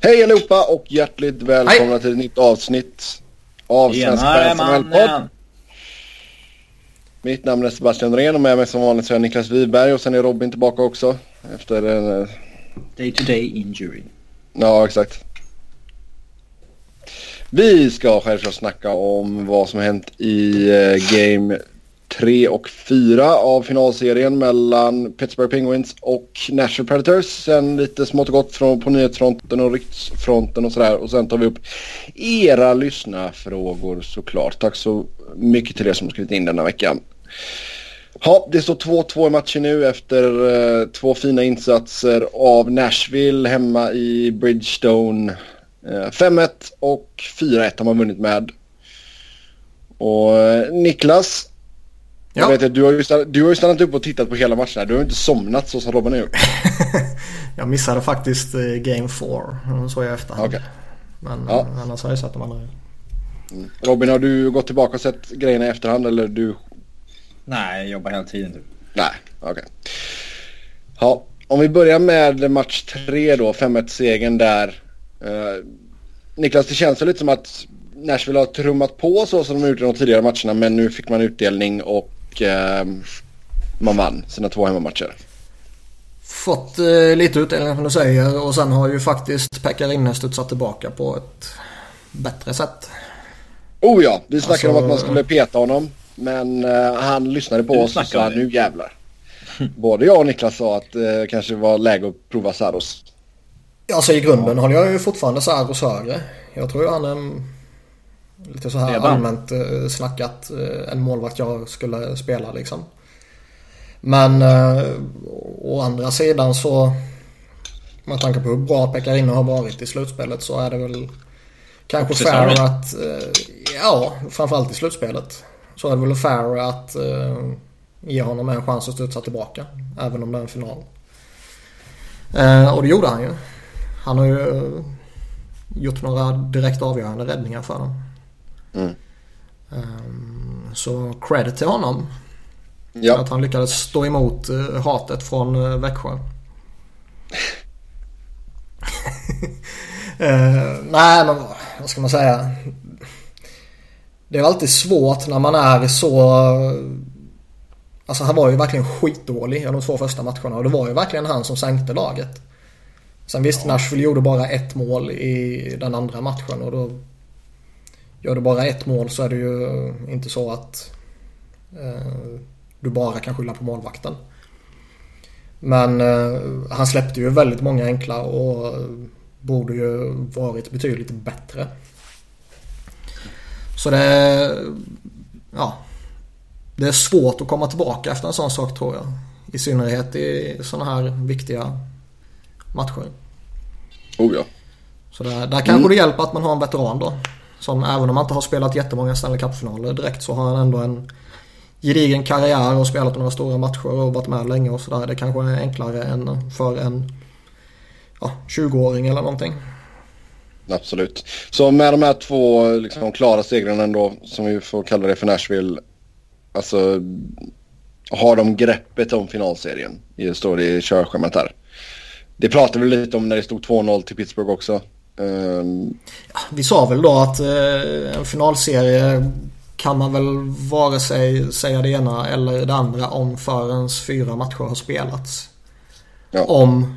Hej allihopa och hjärtligt välkomna Hej. till ett nytt avsnitt av Svensk SHL-podd. Mitt namn är Sebastian Norén och med mig som vanligt så är Niklas Wiberg och sen är Robin tillbaka också. Efter en... Eh, day to day injury. Ja, exakt. Vi ska självklart snacka om vad som hänt i uh, Game 3 och 4 av finalserien mellan Pittsburgh Penguins och Nashville Predators. Sen lite smått och gott från, på nyhetsfronten och riksfronten och sådär. Och sen tar vi upp era lyssnarfrågor såklart. Tack så mycket till er som har skrivit in denna veckan. Ja, det står 2-2 i matchen nu efter eh, två fina insatser av Nashville hemma i Bridgestone. Eh, 5-1 och 4-1 har man vunnit med. Och eh, Niklas, Ja. Jag vet, du, har ju stannat, du har ju stannat upp och tittat på hela matchen. Du har ju inte somnat så som Robin har gjort. jag missade faktiskt eh, Game 4. Så jag efterhand. Okay. Men ja. Eh, annars har jag sett de andra. Mm. Robin, har du gått tillbaka och sett grejerna i efterhand eller du? Nej, jag jobbar hela tiden typ. Nej, okej. Okay. Ja, om vi börjar med match 3 då, 5-1 segern där. Uh, Niklas, det känns lite som att Nashville har trummat på så som de gjort i de tidigare matcherna men nu fick man utdelning och eh, man vann sina två hemmamatcher. Fått eh, lite utdelning som du säger och sen har ju faktiskt Pekka studsat tillbaka på ett bättre sätt. Oh ja, vi snackade alltså, om att man skulle peta honom. Men eh, han lyssnade på oss och sa nu jävlar. Både jag och Niklas sa att det eh, kanske var läge att prova Saros. Alltså i grunden ja. håller jag ju fortfarande Saros högre. Jag tror ju han är lite så här Redan. allmänt eh, snackat eh, en målvakt jag skulle spela liksom. Men eh, å andra sidan så med tanke på hur bra Pekarino har varit i slutspelet så är det väl kanske fair att... Eh, ja, framförallt i slutspelet. Så är det väl fair att eh, ge honom en chans att studsa tillbaka. Även om det är en final. Eh, och det gjorde han ju. Han har ju gjort några direkt avgörande räddningar för dem. Mm. Um, så credit till honom. Ja. Att han lyckades stå emot uh, hatet från uh, Växjö. uh, nej men vad ska man säga. Det är alltid svårt när man är så... Alltså han var ju verkligen skitdålig i de två första matcherna och det var ju verkligen han som sänkte laget. Sen visst, ja. Nashville gjorde bara ett mål i den andra matchen och då Gör du bara ett mål så är det ju inte så att eh, du bara kan skylla på målvakten. Men eh, han släppte ju väldigt många enkla och borde ju varit betydligt bättre. Så det... Ja. Det är svårt att komma tillbaka efter en sån sak tror jag. I synnerhet i sådana här viktiga matcher. Oh ja. Så där, där kanske mm. det hjälper att man har en veteran då. Som även om han inte har spelat jättemånga Stanley Cup-finaler direkt så har han ändå en gedigen karriär och spelat några stora matcher och varit med länge och sådär. Det kanske är enklare än för en ja, 20-åring eller någonting. Absolut. Så med de här två liksom, klara segrarna ändå, som vi får kalla det för Nashville. Alltså, har de greppet om finalserien? Det står det i körschemat här. Det pratade vi lite om när det stod 2-0 till Pittsburgh också. Um... Ja, vi sa väl då att eh, en finalserie kan man väl vare sig säga det ena eller det andra om förrän fyra matcher har spelats. Ja. Om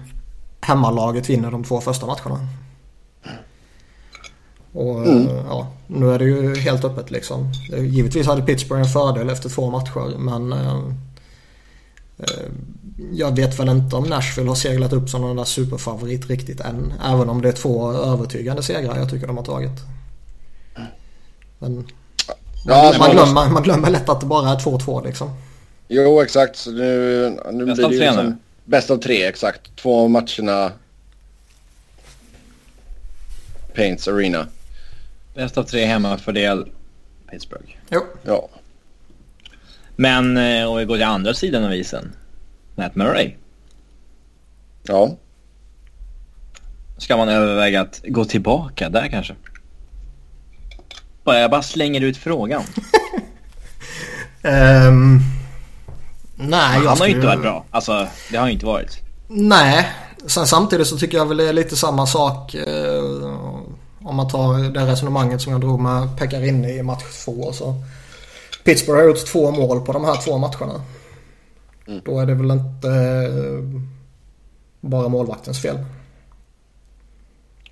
hemmalaget vinner de två första matcherna. Och mm. ja, nu är det ju helt öppet liksom. Givetvis hade Pittsburgh en fördel efter två matcher men eh, eh jag vet väl inte om Nashville har seglat upp som någon där superfavorit riktigt än. Även om det är två övertygande segrar jag tycker de har tagit. Men ja, man, glömmer, man glömmer lätt att det bara är 2-2 liksom. Jo exakt. Nu, nu bäst blir det ju liksom, bäst av tre exakt. Två av matcherna Paints Arena. Bäst av tre hemmafördel Pittsburgh. Jo. Ja. Men eh, om vi går till andra sidan av isen. Matt Murray. Ja. Ska man överväga att gå tillbaka där kanske? Jag bara slänger ut frågan. um, nej, Han har ju inte varit bra. Alltså, det har ju inte varit. Nej, Sen samtidigt så tycker jag väl det är lite samma sak eh, om man tar det resonemanget som jag drog med Pekarinne i match två. Så Pittsburgh har gjort två mål på de här två matcherna. Mm. Då är det väl inte eh, bara målvaktens fel.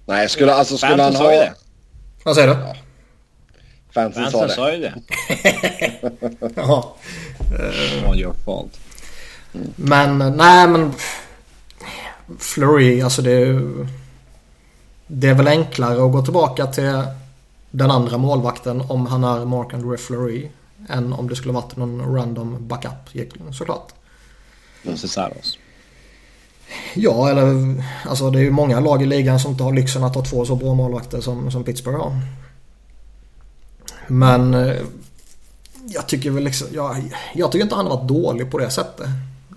Nej, skulle, alltså, skulle han ha... Det. Vad säger du? Ja. Fansen, Fansen sa det. sa ju det. ja. All your fault. Mm. Men nej men Flurry, alltså det är, det är väl enklare att gå tillbaka till den andra målvakten om han är Mark André Flurry än om det skulle varit någon random backup såklart. Cesaros. Ja, eller alltså det är ju många lag i ligan som inte har lyxen att ha två så bra målvakter som, som Pittsburgh har. Men eh, jag tycker väl liksom, jag, jag tycker inte han har varit dålig på det sättet.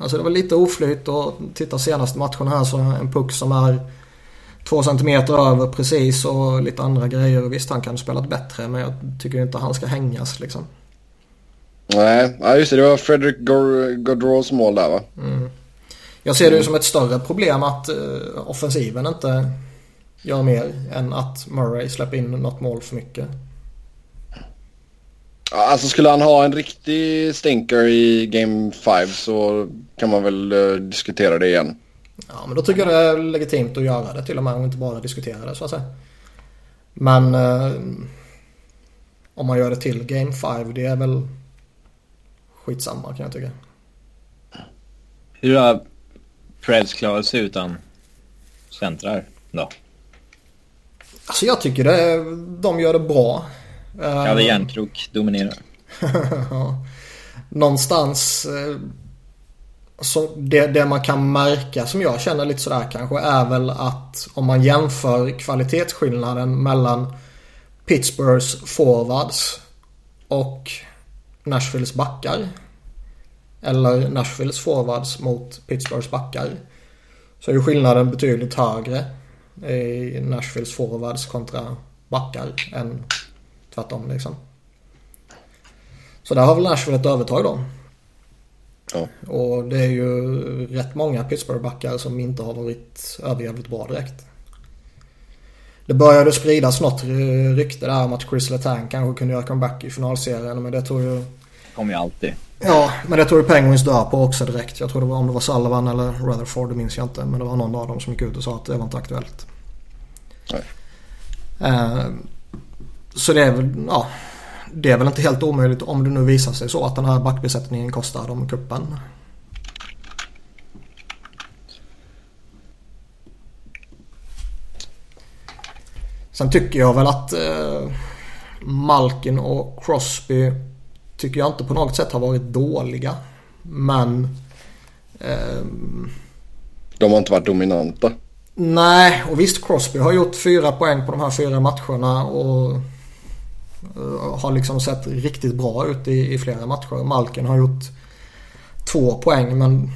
Alltså det var lite oflyt och titta senaste matchen här så en puck som är två centimeter över precis och lite andra grejer. Visst han kan ha spelat bättre men jag tycker inte han ska hängas liksom. Nej, ja, just det. Det var Fredrik Gaudreaus mål där va? Mm. Jag ser det ju som ett större problem att uh, offensiven inte gör mer än att Murray släpper in något mål för mycket. Alltså skulle han ha en riktig stinker i Game 5 så kan man väl uh, diskutera det igen. Ja men då tycker jag det är legitimt att göra det till och med och inte bara diskutera det så att säga. Men uh, om man gör det till Game 5 det är väl skitsamma kan jag tycka. Hur har Preds klarat sig utan centrar då? Alltså jag tycker det, de gör det bra. Kalle Järnkrok dominerar. Någonstans eh, så det, det, man kan märka som jag känner lite sådär kanske är väl att om man jämför kvalitetsskillnaden mellan Pittsburghs forwards och Nashvilles backar. Eller Nashvilles forwards mot Pittsburghs backar. Så är ju skillnaden betydligt högre i Nashvilles forwards kontra backar än tvärtom liksom. Så där har väl Nashville ett övertag då. Ja. Och det är ju rätt många Pittsburgh-backar som inte har varit överjävligt bra direkt. Det började spridas något rykte där om att Chris Letang kanske kunde göra comeback i finalserien men det tror ju... kommer ju alltid. Ja, men det tror ju Penguins dör på också direkt. Jag tror det var om det var Sullivan eller Rutherford, det minns jag inte. Men det var någon av dem som gick ut och sa att det var inte aktuellt. Nej. Uh, så det är väl, ja. Det är väl inte helt omöjligt om det nu visar sig så att den här backbesättningen kostar dem kuppen. Sen tycker jag väl att eh, Malkin och Crosby tycker jag inte på något sätt har varit dåliga. Men... Eh, de har inte varit dominanta. Nej, och visst Crosby har gjort fyra poäng på de här fyra matcherna och uh, har liksom sett riktigt bra ut i, i flera matcher. Malkin har gjort två poäng men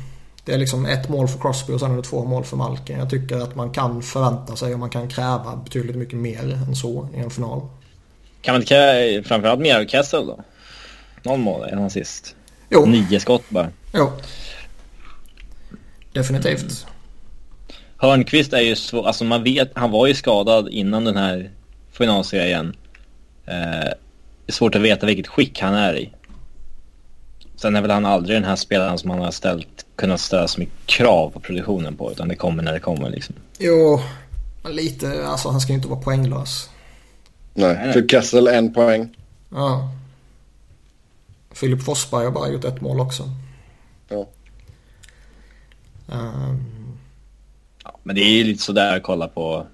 det är liksom ett mål för Crosby och sen är det två mål för Malkin. Jag tycker att man kan förvänta sig och man kan kräva betydligt mycket mer än så i en final. Kan man inte framförallt mer av Kessel då? Noll mål än sist. Jo. Nio skott bara. Jo. Definitivt. Hörnqvist är ju svår, alltså man vet, han var ju skadad innan den här finalserien. Eh, det är svårt att veta vilket skick han är i. Sen är väl han aldrig den här spelaren som man har ställt, kunnat ställa så mycket krav på produktionen på utan det kommer när det kommer liksom. Jo, lite, alltså han ska ju inte vara poänglös. Nej, för Kessel en poäng. Ja. Filip Forsberg har bara gjort ett mål också. Ja. Um, men det är ju lite sådär att kolla på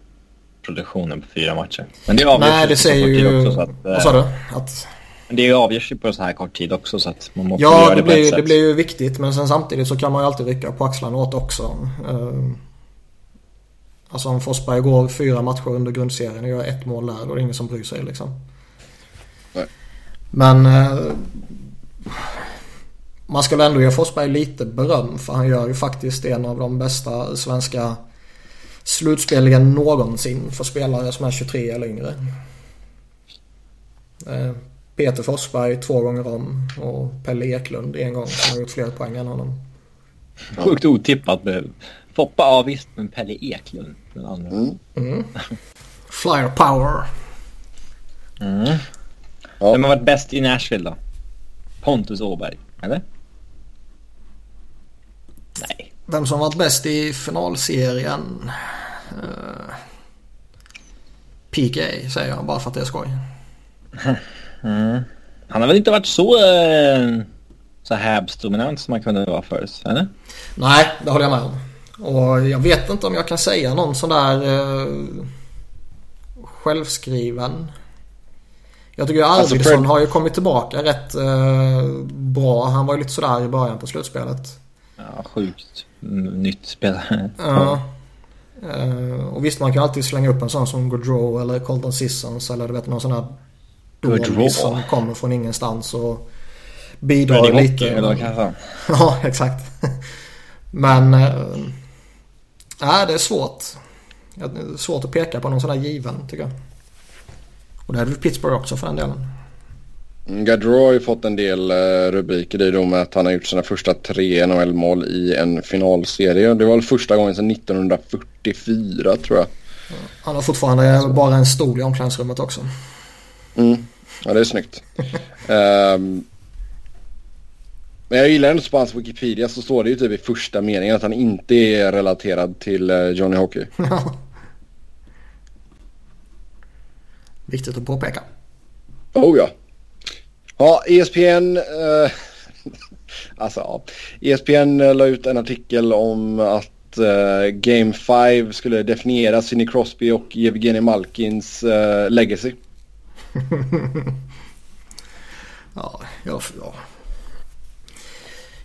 produktionen på fyra matcher. Men det avgörs Nej, det säger ju... Också, att, Vad sa du? Att... Det avgörs ju på så här kort tid också så att man måste ja, göra det, det på ett sätt. det blir ju viktigt men sen samtidigt så kan man ju alltid rycka på axlarna åt också. Uh, alltså om Forsberg går fyra matcher under grundserien och gör ett mål där då är det ingen som bryr sig liksom. Nej. Men uh, man väl ändå ge Forsberg lite beröm för han gör ju faktiskt en av de bästa svenska slutspeligen någonsin för spelare som är 23 eller yngre. Eh, Peter Forsberg två gånger om och Pelle Eklund en gång som har gjort fler poäng än honom. Sjukt otippat med Foppa ja visst, men Pelle Eklund den andra. Mm. Mm. Flyer power. Mm. Ja. Vem har varit bäst i Nashville då? Pontus Åberg, eller? Nej. Vem som varit bäst i finalserien? Uh, PK säger jag bara för att det är skoj. Mm. Han har väl inte varit så, eh, så Habs-dominant som han kunde vara förut, eller? Nej, det håller jag med om. Och jag vet inte om jag kan säga någon sån där uh, självskriven. Jag tycker Alltså, Arvidsson Fred- har ju kommit tillbaka rätt uh, bra. Han var ju lite sådär i början på slutspelet. Ja, sjukt nytt spelare. Ja. Eh, och visst man kan alltid slänga upp en sån som Gaudreau eller Colton Sissons eller du vet någon sån här Dålig som kommer från ingenstans och bidrar Hockey, lite. eller kanske. ja, exakt. Men äh, nej, det är svårt. Det är svårt att peka på någon sån här given tycker jag. Och det hade väl Pittsburgh också för den delen. Mm, Gaudreau har ju fått en del eh, rubriker i då med att han har gjort sina första tre NHL-mål i en finalserie. Det var väl första gången sedan 1944 tror jag. Han har fortfarande bara en stol i omklädningsrummet också. Mm. Ja, det är snyggt. Ehm, men jag gillar ändå på hans Wikipedia så står det ju typ i första meningen att han inte är relaterad till eh, Johnny Hockey. Viktigt att påpeka. Oh ja. Ja, ESPN. Eh, alltså ja. ESPN la ut en artikel om att eh, Game 5 skulle definiera Sidney Crosby och Evgeni Malkins eh, legacy. Ja, jag, ja.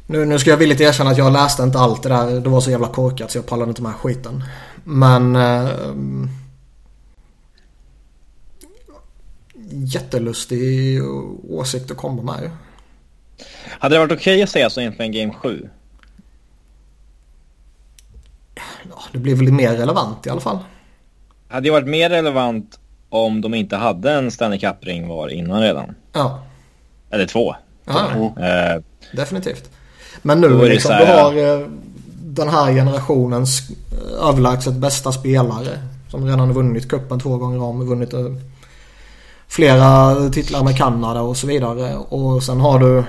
Nu, nu ska jag villigt erkänna att jag läste inte allt det där. Det var så jävla korkat så jag pallade inte med skiten. Men... Eh, jättelustig åsikt att komma med. Hade det varit okej att säga så egentligen Game 7? Ja, det blir väl mer relevant i alla fall. Hade det varit mer relevant om de inte hade en Stanley Cup-ring var innan redan? Ja, Eller två. ja Eh, definitivt. Men nu Då är det liksom, så du här, har eh, den här generationens eh, överlägset bästa spelare. Som redan har vunnit kuppen två gånger om. Vunnit eh, flera titlar med Kanada och så vidare. Och sen har du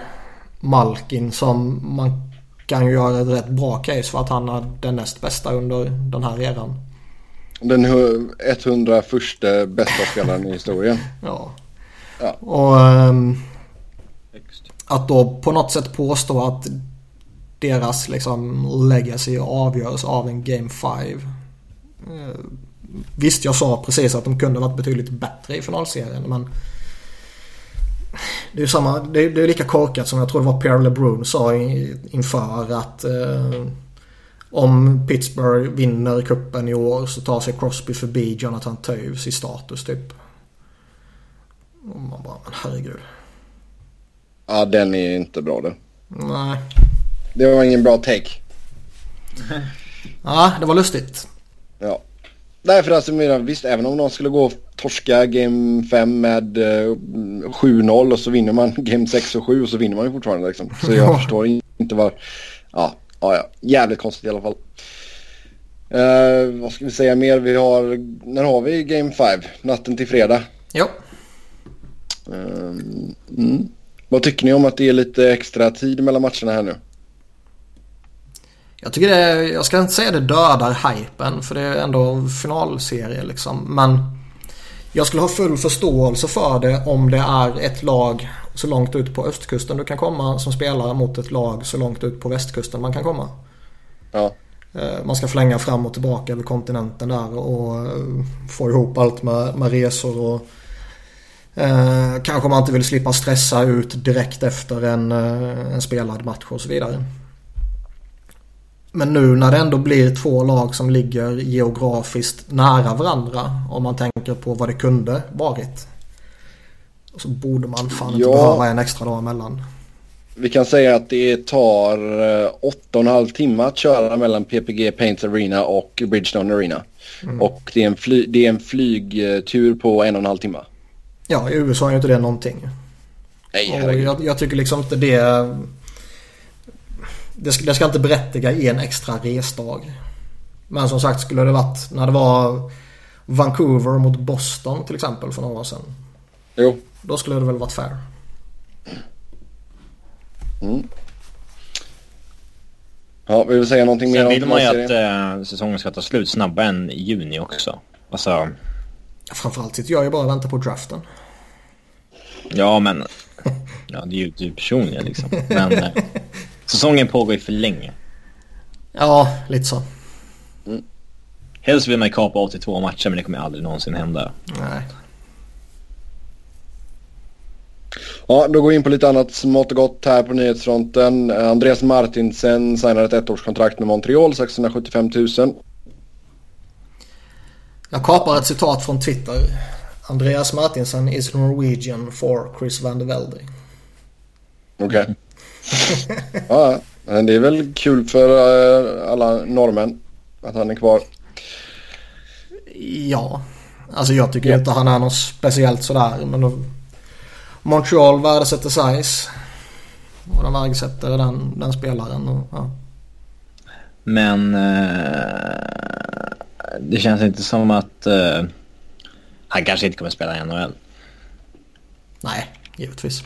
Malkin som man kan ju göra ett rätt bra case för att han är den näst bästa under den här eran. Den hu- 101 bästa spelaren i historien. Ja. Ja. Och högst. att då på något sätt påstå att deras liksom legacy avgörs av en Game 5. Eh, Visst, jag sa precis att de kunde varit betydligt bättre i finalserien men det är ju samma, det är, det är lika korkat som jag tror det var Pierre LeBrun sa i, inför att eh, om Pittsburgh vinner kuppen i år så tar sig Crosby förbi Jonathan Toews i status typ. Och man bara, men herregud. Ja, den är inte bra det. Nej. Det var ingen bra take. Ja, det var lustigt. Ja. Därför alltså, visst även om någon skulle gå och torska Game 5 med eh, 7-0 och så vinner man Game 6 och 7 och så vinner man ju fortfarande liksom. Så jag förstår inte var... Ja, ja, ja. Jävligt konstigt i alla fall. Eh, vad ska vi säga mer? Vi har... När har vi Game 5? Natten till fredag. Jo. Eh, mm. Vad tycker ni om att det är lite extra tid mellan matcherna här nu? Jag tycker det, jag ska inte säga det dödar hypen för det är ändå finalserie liksom. Men jag skulle ha full förståelse för det om det är ett lag så långt ut på östkusten du kan komma som spelar mot ett lag så långt ut på västkusten man kan komma. Ja. Eh, Man ska flänga fram och tillbaka över kontinenten där och eh, få ihop allt med, med resor och eh, kanske man inte vill slippa stressa ut direkt efter en, eh, en spelad match och så vidare. Men nu när det ändå blir två lag som ligger geografiskt nära varandra om man tänker på vad det kunde varit. Så borde man fan inte Ja. behöva en extra dag emellan. Vi kan säga att det tar eh, åtta och en halv timme att köra mellan PPG Paints Arena och Bridgestone Arena. Och det är, en fly, det är en flygtur på en och en halv timme. Ja, i USA är ju inte det någonting. Nej, Och jag, jag tycker liksom inte det... Det ska, det ska inte berättiga en extra resdag. Men som sagt skulle det varit när det var Vancouver mot Boston till exempel för några år sedan. Jo. Då skulle det väl varit fair. Mm. Ja, vill du säga någonting mer Sen om vill man ju att eh, säsongen ska ta slut snabbare än i juni också. Alltså, Framförallt sitter jag ju bara och väntar på draften. ja men... Ja, det är ju du personligen liksom. Men eh, säsongen pågår ju för länge. Ja, lite så. Helst vill man ju kapa 82 matcher men det kommer aldrig någonsin hända. Nej. Ja, då går vi in på lite annat smått och gott här på nyhetsfronten. Andreas Martinsen signar ett ettårskontrakt med Montreal, 675 000. Jag kapar ett citat från Twitter. Andreas Martinsen is Norwegian for Chris van der Velde. Okej. ja, men det är väl kul för eh, alla norrmän att han är kvar. Ja. Alltså jag tycker inte han är något speciellt sådär. Men då... Montreal värdesätter size. Och de värdesätter den, den spelaren. Och, ja. Men eh, det känns inte som att eh, han kanske inte kommer spela i NHL. Nej, givetvis.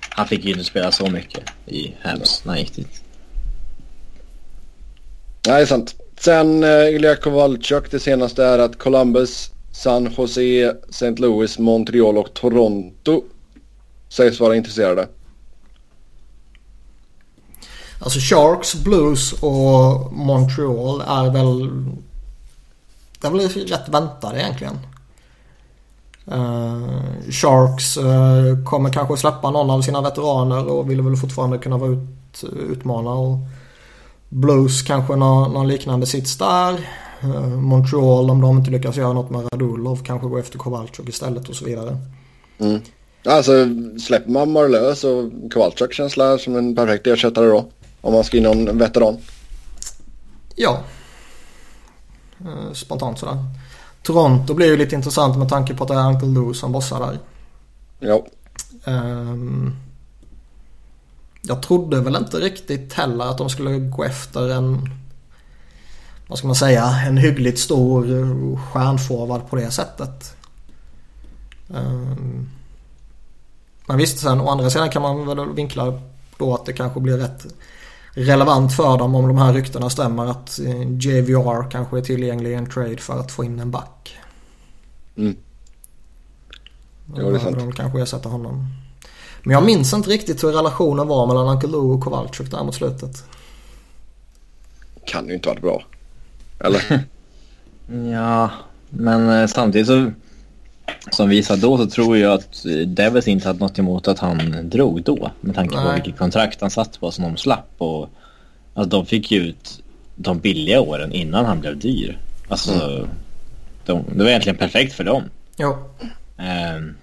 Han fick ju inte spela så mycket i Habs när han gick dit. Nej, det är sant. Sen uh, Ilja Kovalchuk, det senaste är att Columbus, San Jose, St. Louis, Montreal och Toronto sägs vara intresserade. Alltså Sharks, Blues och Montreal är väl... Det är väl rätt väntade egentligen. Uh, Sharks uh, kommer kanske släppa någon av sina veteraner och vill väl fortfarande kunna vara ut, utmana. Och Blues kanske någon, någon liknande sits där. Uh, Montreal om de inte lyckas göra något med Radulov kanske gå efter Kowalczyk istället och så vidare. Mm. Alltså släpper man Marlö så Kowalczyk känns som en perfekt ersättare då. Om man ska in någon veteran. Ja. Uh, spontant sådär. Toronto blir ju lite intressant med tanke på att det är Uncle Lou som bossar där. Ja. Um, jag trodde väl inte riktigt heller att de skulle gå efter en vad ska man säga, en hyggligt stor stjärnforward på det sättet. Um, men visst, sen å andra sidan kan man väl vinkla då att det kanske blir rätt relevant för dem om de här ryktena stämmer att JVR kanske är tillgänglig i en trade för att få in en back. Mm. Ja, det är sant. De kanske ersätta honom. Men jag minns inte riktigt hur relationen var mellan Uncle Lou och Kowalczyk där mot slutet. Kan ju inte varit bra. Eller? ja, men eh, samtidigt så som vi sa då så tror jag att Devils inte hade något emot att han drog då. Med tanke på Nej. vilket kontrakt han satt på som de slapp. Och, alltså, de fick ju ut de billiga åren innan han blev dyr. Alltså, de, det var egentligen perfekt för dem. Jo. Ehm,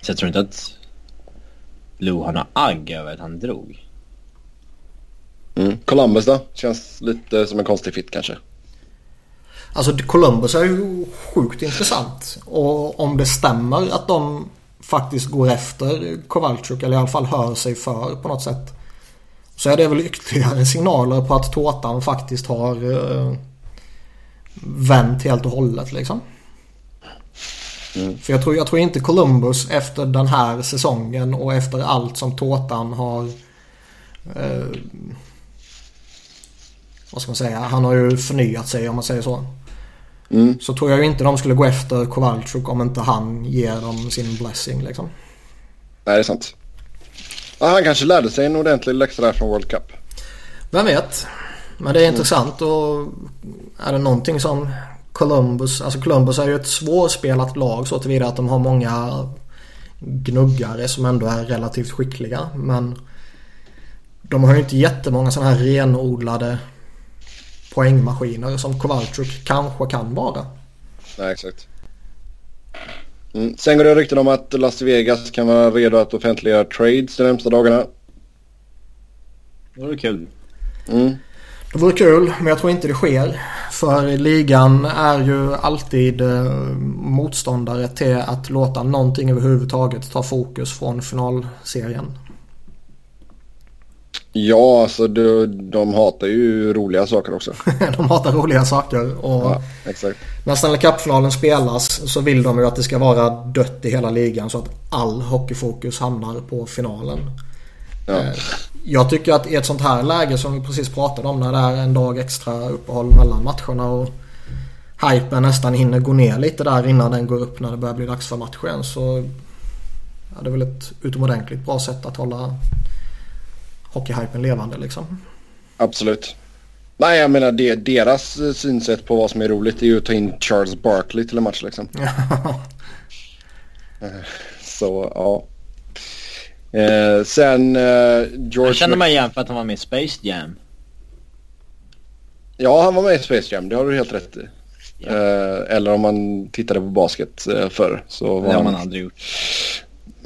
så jag tror inte att Lou har några agg över att han drog. Mm. Columbus då? Känns lite som en konstig fit kanske. Alltså Columbus är ju sjukt intressant. Och om det stämmer att de faktiskt går efter Kowalczyk eller i alla fall hör sig för på något sätt. Så är det väl ytterligare signaler på att tårtan faktiskt har eh, vänt helt och hållet liksom. Mm. För jag tror, jag tror inte Columbus efter den här säsongen och efter allt som tårtan har eh, vad ska man säga? Han har ju förnyat sig om man säger så. Mm. Så tror jag ju inte de skulle gå efter Kowalczyk om inte han ger dem sin blessing liksom. Nej, det är sant. Ja, han kanske lärde sig en ordentlig läxa där från World Cup. Vem vet? Men det är intressant och är det någonting som Columbus, alltså Columbus är ju ett svårspelat lag så tillvida att de har många gnuggare som ändå är relativt skickliga. Men de har ju inte jättemånga sådana här renodlade poängmaskiner som Kowalczyk kanske kan vara. Nej, exakt. Mm. Sen går det rykten om att Las Vegas kan vara redo att offentliggöra trades de närmsta dagarna. Det vore kul. Mm. Det vore kul men jag tror inte det sker. För ligan är ju alltid eh, motståndare till att låta någonting överhuvudtaget ta fokus från finalserien. Ja, alltså de, de hatar ju roliga saker också. de hatar roliga saker. Och ja, exakt. När Stanley Cup-finalen spelas så vill de ju att det ska vara dött i hela ligan så att all hockeyfokus hamnar på finalen. Ja. Eh, jag tycker att i ett sånt här läge som vi precis pratade om när det är en dag extra uppehåll mellan matcherna och hypen nästan hinner gå ner lite där innan den går upp när det börjar bli dags för matchen så ja, det är väl ett utomordentligt bra sätt att hålla hockeyhypen levande liksom. Absolut. Nej, jag menar det, deras synsätt på vad som är roligt är ju att ta in Charles Barkley till en match liksom. Eh, så, ja. Eh, sen eh, George... Jag känner mig igen för att han var med i Space Jam. Ja, han var med i Space Jam. Det har du helt rätt i. Ja. Eh, eller om man tittade på basket eh, förr. Så det har man aldrig gjort.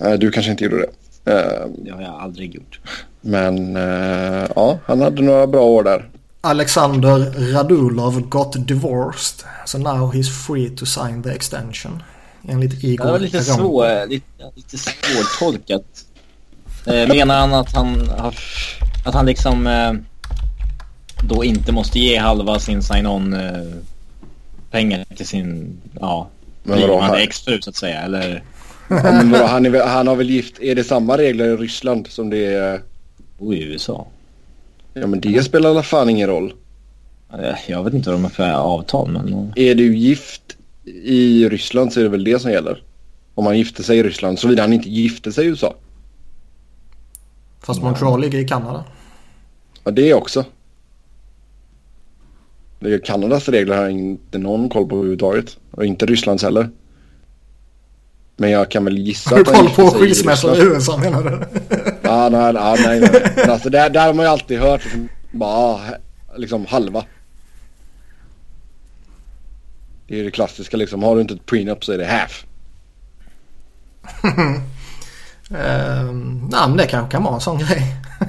Eh, du kanske inte gjorde det. Eh, det har jag aldrig gjort. Men eh, ja, han hade några bra år där. Alexander Radulov got divorced. So now he's free to sign the extension. Enligt Igor Det var lite, svår, lite, lite svårtolkat. Eh, menar han att han, att han liksom då inte måste ge halva sin sign-on pengar till sin, ja, blivande exfru så att säga, eller? Ja, vadå, han, är, han har väl gift, är det samma regler i Ryssland som det är? Och i USA. Ja men det spelar alla fan ingen roll. Jag vet inte vad de har för avtal men... Är du gift i Ryssland så är det väl det som gäller. Om man gifter sig i Ryssland, såvida han inte gifter sig i USA. Fast Montreal ligger i Kanada. Ja det också. Kanadas regler har jag inte någon koll på överhuvudtaget. Och inte Rysslands heller. Men jag kan väl gissa att han koll på skilsmässor i USA menar du? ja, nej, nej, nej. Men alltså där, där har man ju alltid hört liksom, bara liksom halva. Det är det klassiska liksom. Har du inte ett prenup så är det half. um, nej men det kanske kan vara en sån grej.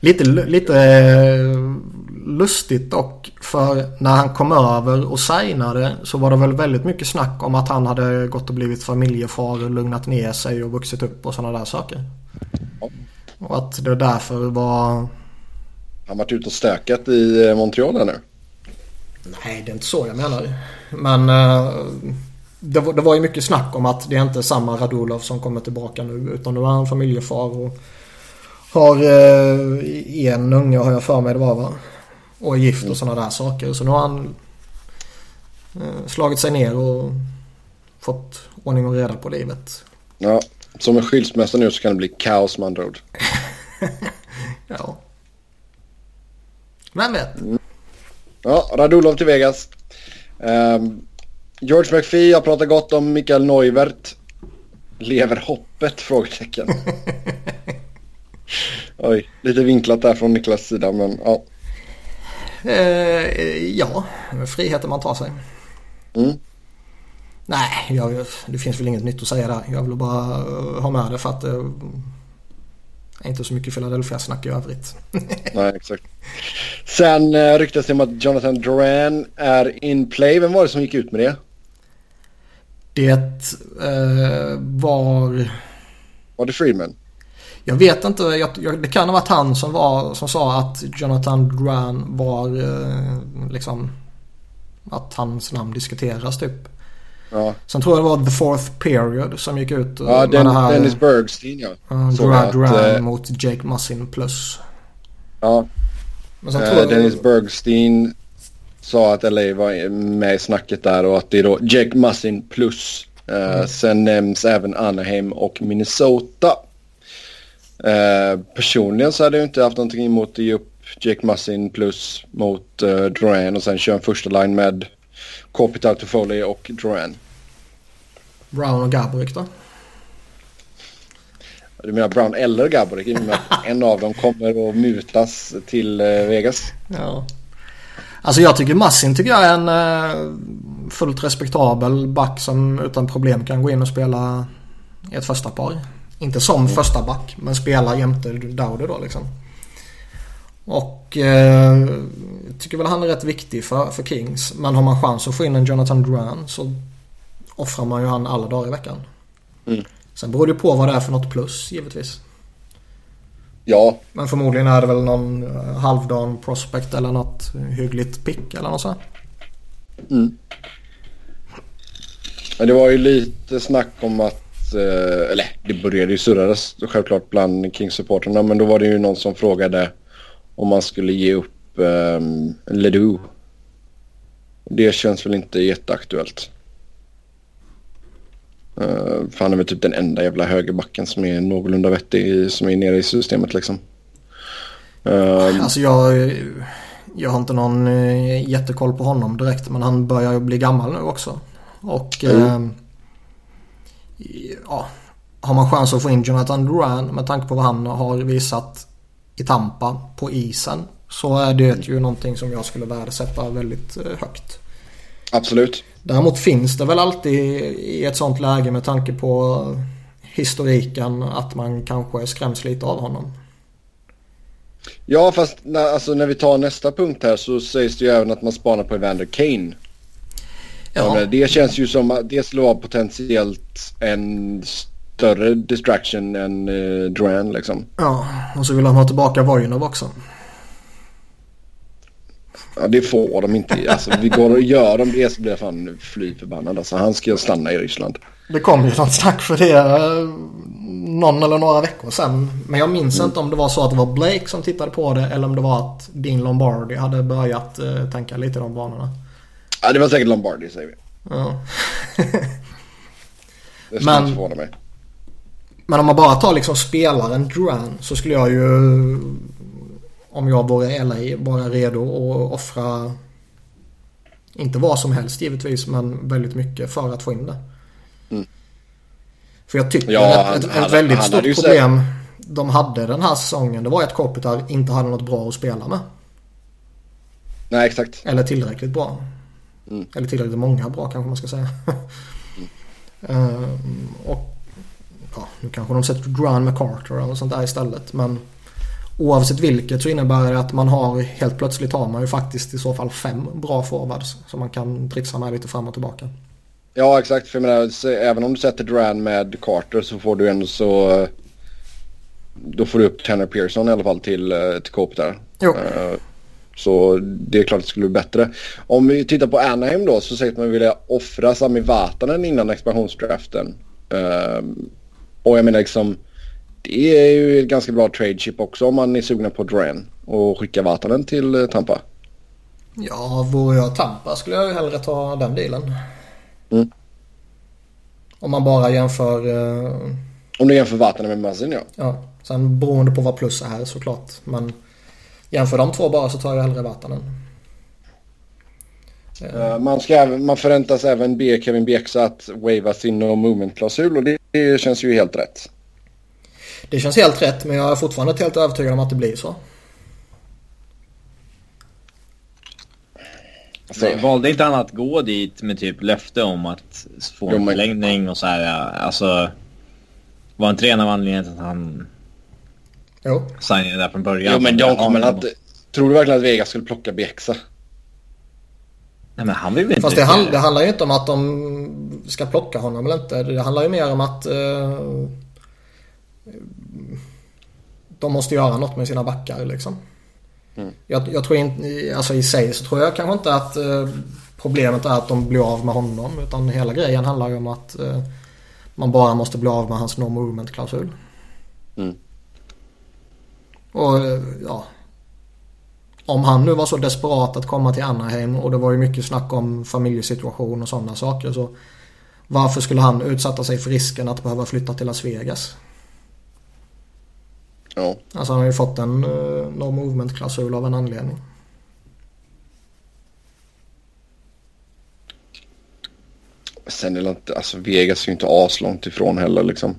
lite, lite uh, lustigt dock. För när han kom över och signade så var det väl väldigt mycket snack om att han hade gått och blivit familjefar och lugnat ner sig och vuxit upp och sådana där saker. Och att det därför var han varit ute och stökat i eh, Montreal nu? Nej, det är inte så jag menar. Men uh, det, var, det var ju mycket snack om att det är inte samma Radulov som kommer tillbaka nu. Utan nu är han familjefar och har uh, en unge har jag för mig det var va? Och är gift och sådana där saker. Så nu har han uh, slagit sig ner och fått ordning och reda på livet. Ja, som en skilsmässa nu så kan det bli kaos med andra ord. ja. Vem vet? Mm. Ja, Radulov till Vegas. Um, George McPhee har pratat gott om Mikael Neuvert. Lever hoppet? Frågetecken. Oj, lite vinklat där från Niklas sida men ja. Eh, ja, friheten man tar sig. Mm. Nej, jag, det finns väl inget nytt att säga där. Jag vill bara ha med det för att eh, inte så mycket Philadelphia-snack i övrigt. Nej, exakt. Sen uh, ryktas det om att Jonathan Duran är in play. Vem var det som gick ut med det? Det uh, var... Var det Friedman? Jag vet inte. Jag, jag, det kan ha varit han som, var, som sa att Jonathan Duran var uh, liksom... Att hans namn diskuteras typ. Ja. Sen tror jag det var The Fourth Period som gick ut. Ja, den, här, Dennis Bergstein ja. Uh, Grad Duran uh, mot Jake Mussin plus. Ja. Men sen uh, tror Dennis jag... Bergstein sa att LA var med i snacket där och att det är då Jake Mussin plus. Uh, mm. Sen nämns även Anaheim och Minnesota. Uh, personligen så hade jag inte haft någonting emot att ge upp Jake Mussin plus mot uh, Duran och sen köra en första line med Kopitar, Toffoli och Duran. Brown och Gaborik då? Du menar Brown eller Gaborik? en av dem kommer att mutas till eh, Vegas. Ja. Alltså jag tycker Massin tycker jag är en uh, fullt respektabel back som utan problem kan gå in och spela i ett första par. Inte som mm. första back men spela jämte Dowdy då liksom. Och eh, tycker väl han är rätt viktig för, för Kings. Men har man chans att få in en Jonathan Duran så offrar man ju han alla dagar i veckan. Mm. Sen beror det på vad det är för något plus givetvis. Ja. Men förmodligen är det väl någon eh, halvdan prospect eller något hyggligt pick eller något sånt. Mm. Men det var ju lite snack om att, eh, eller det började ju surras självklart bland Kings-supporterna men då var det ju någon som frågade om man skulle ge upp eh, Ledoux. Det känns väl inte jätteaktuellt. Uh, för han är väl typ den enda jävla högerbacken som är någorlunda vettig som är nere i systemet liksom. Uh, alltså jag, jag har inte någon uh, jättekoll på honom direkt men han börjar ju bli gammal nu också. Och mm. Ja, har man chans att få in Jonathan Duran med tanke på vad han har visat i Tampa på isen så är det ju någonting som jag skulle värdesätta väldigt högt. Absolut. Däremot finns det väl alltid i ett sånt läge med tanke på historiken att man kanske skräms lite av honom. Ja, fast när, alltså, när vi tar nästa punkt här så sägs det ju även att man spanar på Evander Kane. Ja. Det känns ju som att det skulle vara potentiellt en större distraction än uh, Duran liksom. Ja, och så vill han ha tillbaka Vojnov också. Ja, det får de inte. Alltså, vi går och gör de det så blir jag fan fly förbannad. Alltså, han ska stanna i Ryssland. Det kom ju något snack för det eh, någon eller några veckor sedan. Men jag minns mm. inte om det var så att det var Blake som tittade på det eller om det var att Dean Lombardi hade börjat uh, tänka lite i de banorna. Ja, det var säkert Lombardi säger vi. Ja. det skulle men, inte förvåna mig. Men om man bara tar liksom spelaren Duran så skulle jag ju om jag vore LA vara redo att offra inte vad som helst givetvis men väldigt mycket för att få in det. Mm. För jag tycker ja, att ett, ett, väldigt stort problem sett... de hade den här säsongen det var att Kopitar inte hade något bra att spela med. Nej exakt. Eller tillräckligt bra. Mm. Eller tillräckligt många bra kanske man ska säga. uh, och ja, nu kanske de sätter Grant McCarter och sånt där istället men Oavsett vilket så innebär det att man har helt plötsligt har man ju faktiskt i så fall fem bra forwards som man kan trixa med lite fram och tillbaka. Ja exakt, för jag menar, även om du sätter Duran med Carter så får du ändå så... Då får du upp Tanner Pearson i alla fall till, eh, till Coop där. Jo. Uh, så det är klart att det skulle bli bättre. Om vi tittar på Anaheim då så säger man vilja offra Sami Vatanen innan expansionsdraften. Uh, och jag menar liksom det är ju ett ganska bra trade chip också om man är sugna på Duran och skicka Vatanen till eh, Tampa. Ja, vore jag Tampa skulle jag ju hellre ta den dealen. Mm. Om man bara jämför... Uh... Om du jämför Vatanen med Mazin ja. Ja, sen beroende på vad plus är såklart. Men jämför de två bara så tar jag hellre Vatanen. Uh, man, ska, man förväntas även be Kevin Bjäxa att wava sin no movement-klausul och det, det känns ju helt rätt. Det känns helt rätt men jag är fortfarande helt övertygad om att det blir så. Alltså, valde inte han att gå dit med typ löfte om att få en förlängning och så här? Alltså, var inte det en av anledningarna att han jo. signade där från början? Jo, men de kommer att... Tror du verkligen att Vegas skulle plocka Bjäxa? Nej, men han vill väl inte... Fast det, hand, det handlar ju inte om att de ska plocka honom eller inte. Det handlar ju mer om att... Uh de måste göra något med sina backar liksom. Mm. Jag, jag, tror inte, alltså i sig så tror jag kanske inte att eh, problemet är att de blir av med honom. Utan hela grejen handlar ju om att eh, man bara måste bli av med hans no movement-klausul. Mm. Och eh, ja. Om han nu var så desperat att komma till Anaheim och det var ju mycket snack om familjesituation och sådana saker. Så varför skulle han utsätta sig för risken att behöva flytta till Las Vegas? Ja. Alltså han har ju fått en uh, no movement-klausul av en anledning. Sen är det inte, alltså Vegas är ju inte aslångt ifrån heller liksom.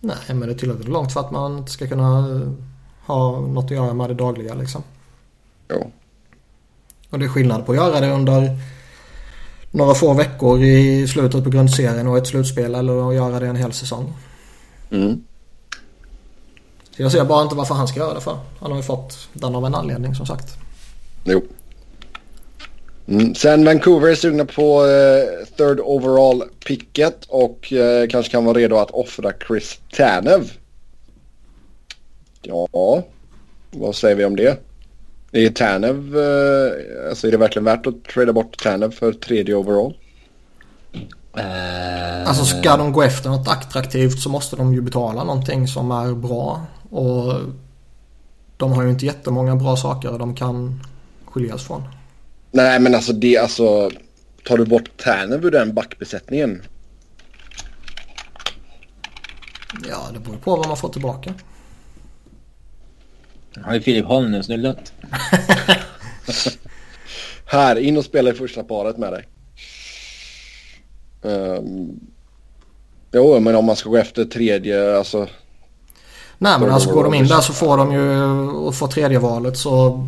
Nej, men det är tillräckligt långt för att man inte ska kunna uh, ha något att göra med det dagliga liksom. Jo. Och det är skillnad på att göra det under några få veckor i slutet på grundserien och ett slutspel eller att göra det en hel säsong. Mm. Så jag ser bara inte varför han ska göra det för. Han har ju fått den av en anledning som sagt. Jo. Mm. Sen Vancouver är sugna på uh, third overall picket och uh, kanske kan vara redo att offra Chris Tanev. Ja, vad säger vi om det? Är Tanev, uh, alltså är det verkligen värt att trada bort Tanev för tredje overall? Uh... Alltså ska de gå efter något attraktivt så måste de ju betala någonting som är bra. Och de har ju inte jättemånga bra saker de kan skiljas från. Nej men alltså det alltså. Tar du bort Tärnen ur den backbesättningen? Ja det beror på vad man får tillbaka. Han har ju Filip Holm så det är lugnt. Här, in och spela i första paret med dig. Um, jo, men om man ska gå efter tredje, alltså. Nej, men alltså går de in där så får de ju och får tredje valet så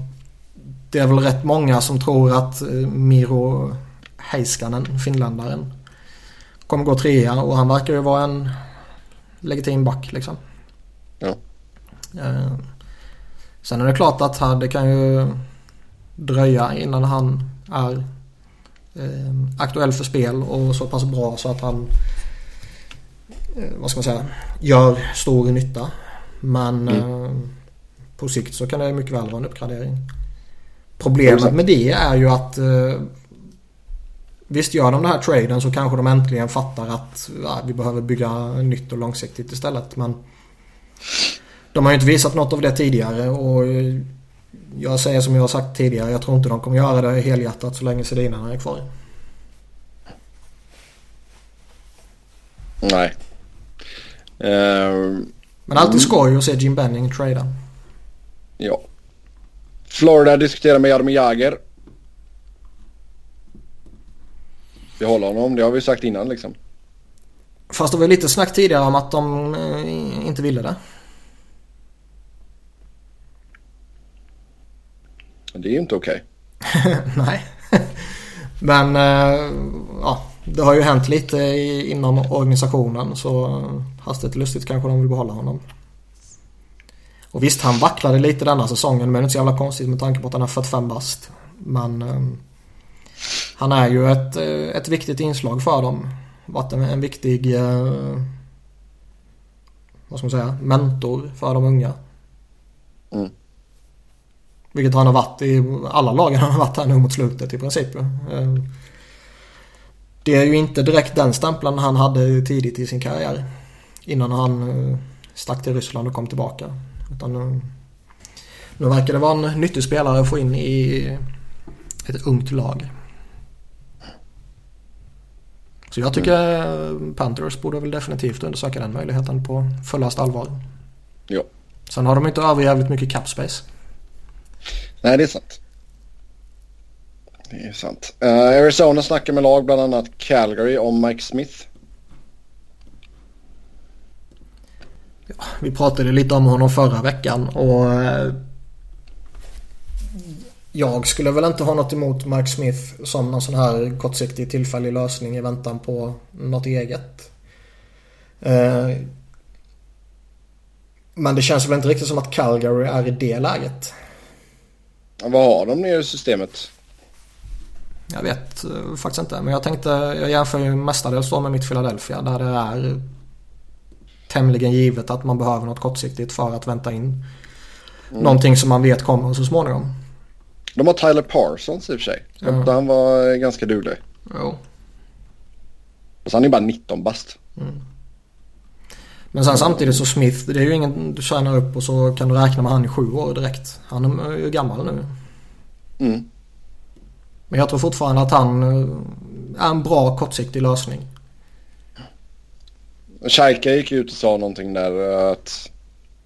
det är väl rätt många som tror att eh, Miro Heiskanen, finländaren, kommer gå trea och han verkar ju vara en legitim back liksom. Ja. Eh, sen är det klart att det kan ju dröja innan han är eh, aktuell för spel och så pass bra så att han vad ska man säga, gör stor nytta. Men mm. på sikt så kan det mycket väl vara en uppgradering. Problemet med det är ju att eh, Visst gör de den här traden så kanske de äntligen fattar att ja, vi behöver bygga nytt och långsiktigt istället. Men de har ju inte visat något av det tidigare och jag säger som jag har sagt tidigare. Jag tror inte de kommer göra det helhjärtat så länge Sedinarna är kvar. Nej. Uh, Men alltid skoj att se Jim Benning trada. Ja. Florida diskuterar med Jaromir Jagr. Vi håller honom, det har vi sagt innan liksom. Fast det var lite snack tidigare om att de eh, inte ville det. Det är ju inte okej. Okay. Nej. Men äh, ja, det har ju hänt lite inom organisationen så hastigt lustigt kanske de vill behålla honom. Och visst, han vacklade lite denna säsongen men det är inte så jävla konstigt med tanke på att han är 45 bast. Men eh, han är ju ett, eh, ett viktigt inslag för dem. Varit en, en viktig eh, vad ska man säga, mentor för de unga. Mm. Vilket han har varit i alla lagen han har varit här nu mot slutet i princip. Eh, det är ju inte direkt den stämpeln han hade tidigt i sin karriär. Innan han eh, stack till Ryssland och kom tillbaka. Utan nu, nu verkar det vara en nyttig spelare att få in i ett ungt lag. Så jag tycker mm. Panthers borde väl definitivt undersöka den möjligheten på fullast allvar. Ja. Sen har de inte överjävligt mycket cap space. Nej, det är sant. Det är sant. Uh, Arizona snackar med lag, bland annat Calgary, om Mike Smith. Ja, vi pratade lite om honom förra veckan och uh, jag skulle väl inte ha något emot Mike Smith som någon sån här kortsiktig tillfällig lösning i väntan på något eget. Uh, men det känns väl inte riktigt som att Calgary är i det läget. Vad har de nere i systemet? Jag vet uh, faktiskt inte. Men jag tänkte, jag jämför ju mestadels då med mitt Philadelphia där det är tämligen givet att man behöver något kortsiktigt för att vänta in mm. någonting som man vet kommer så småningom. De har Tyler Parsons i och för sig. Ja. Han var ganska duglig. Jo. Och så han är bara 19 bast. Mm. Men sen samtidigt så Smith, det är ju ingen du tjänar upp och så kan du räkna med han i sju år direkt. Han är ju gammal nu. Mm. Men jag tror fortfarande att han eh, är en bra kortsiktig lösning. Schalke gick ut och sa någonting där eh, att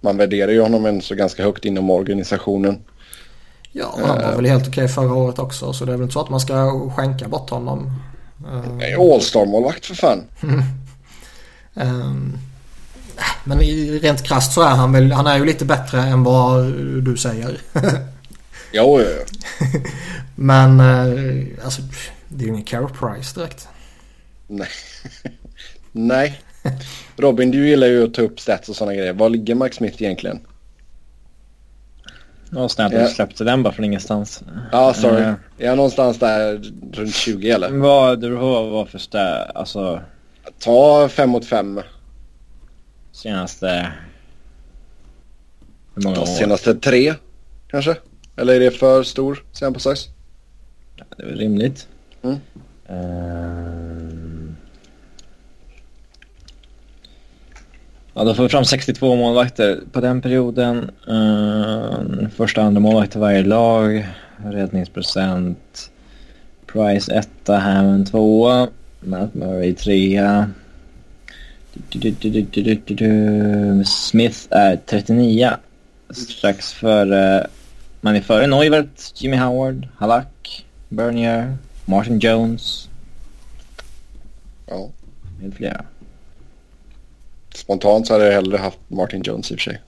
man värderar ju honom en så ganska högt inom organisationen. Ja, han var uh, väl helt okej förra året också så det är väl inte så att man ska skänka bort honom. Uh, All-star-målvakt för fan. um, men rent krasst så är han väl, han är ju lite bättre än vad du säger. jo, jo, jo. Men uh, alltså det är ju ingen Carol Price direkt. Nej. Nej. Robin, du gillar ju att ta upp stats och sådana grejer. Var ligger Mike Smith egentligen? Ja, snällt yeah. släppte den bara från ingenstans. Ja, sorry. Uh, är jag någonstans där runt 20 eller? Vad du har vad för stä... Alltså... Ta 5 mot 5. Senaste... Hur många år? Senaste tre kanske? Eller är det för stor sample? Ja, det är väl rimligt. Mm. Uh... Ja, då får vi fram 62 målvakter på den perioden. Uh, första andra målvakt i varje lag. Räddningsprocent. Price etta, Hammond tvåa. Matt Murray trea. Smith är 39. Strax före... Man är före Neuvert, Jimmy Howard, Halak, Bernier, Martin Jones. Ja. Med flera. Spontant så hade jag hellre haft Martin Jones i och för sig.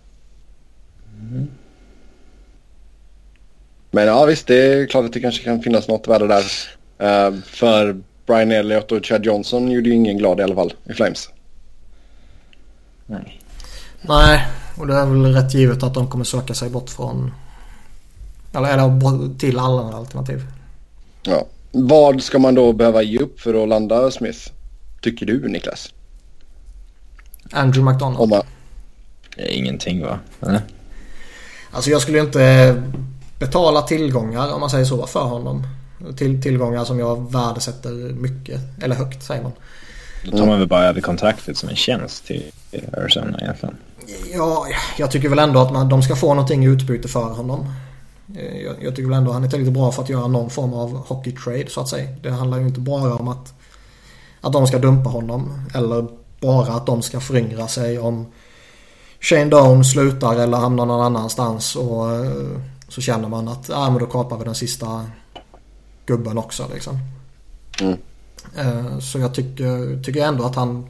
Mm. Men ja visst, det är klart att det kanske kan finnas något värde där. Uh, för Brian Elliott och Chad Johnson gjorde ju ingen glad i alla fall i Flames. Nej. Nej, och det är väl rätt givet att de kommer söka sig bort från... Eller, eller till alla alternativ. Ja. Vad ska man då behöva ge upp för att landa Smith? Tycker du Niklas? Andrew McDonald. man... Det är ingenting va? Eller? Alltså jag skulle ju inte betala tillgångar om man säger så för honom. Till, tillgångar som jag värdesätter mycket. Eller högt säger man. Då tar man väl bara över kontraktet som en tjänst till Arizona egentligen. Ja, jag tycker väl ändå att man, de ska få någonting i utbyte för honom. Eh, jag, jag tycker väl ändå att han är tillräckligt bra för att göra någon form av hockey trade så att säga. Det handlar ju inte bara om att, att de ska dumpa honom. Eller bara att de ska föryngra sig om Shane Down slutar eller hamnar någon annanstans och eh, så känner man att ah, men då kapar vi den sista gubben också liksom. Mm. Eh, så jag tycker, tycker ändå att han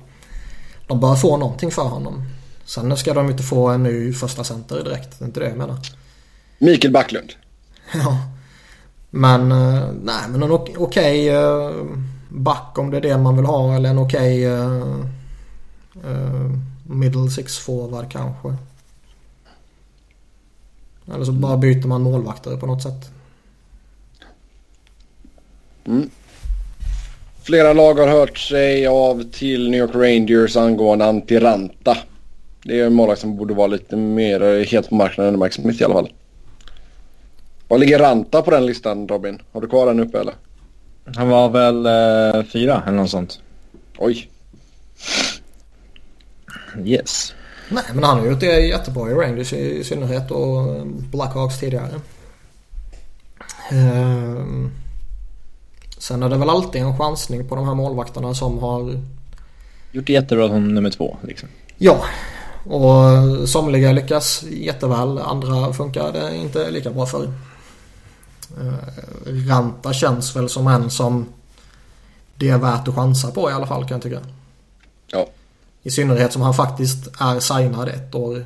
de bör få någonting för honom. Sen ska de inte få en ny första center direkt. Det är inte det jag menar. Mikael Backlund. Ja. Men eh, nej men en okej okay, back om det är det man vill ha eller en okej okay, Uh, middle six forward kanske. Eller så bara byter man målvakter på något sätt. Mm. Flera lag har hört sig av till New York Rangers angående Antiranta. Det är en målvakt som borde vara lite mer het på marknaden än Mike Smith i alla fall. Vad ligger Ranta på den listan Robin? Har du kvar den uppe eller? Han var väl eh, fyra eller något sånt. Oj. Yes. Nej men han har gjort det jättebra i Rangers i synnerhet och Blackhawks tidigare. Ehm. Sen är det väl alltid en chansning på de här målvakterna som har... Gjort det jättebra som nummer två liksom. Ja. Och somliga lyckas jätteväl. Andra funkar det inte lika bra för. Ehm, Ranta känns väl som en som det är värt att chansa på i alla fall kan jag tycka. Ja. I synnerhet som han faktiskt är signad ett år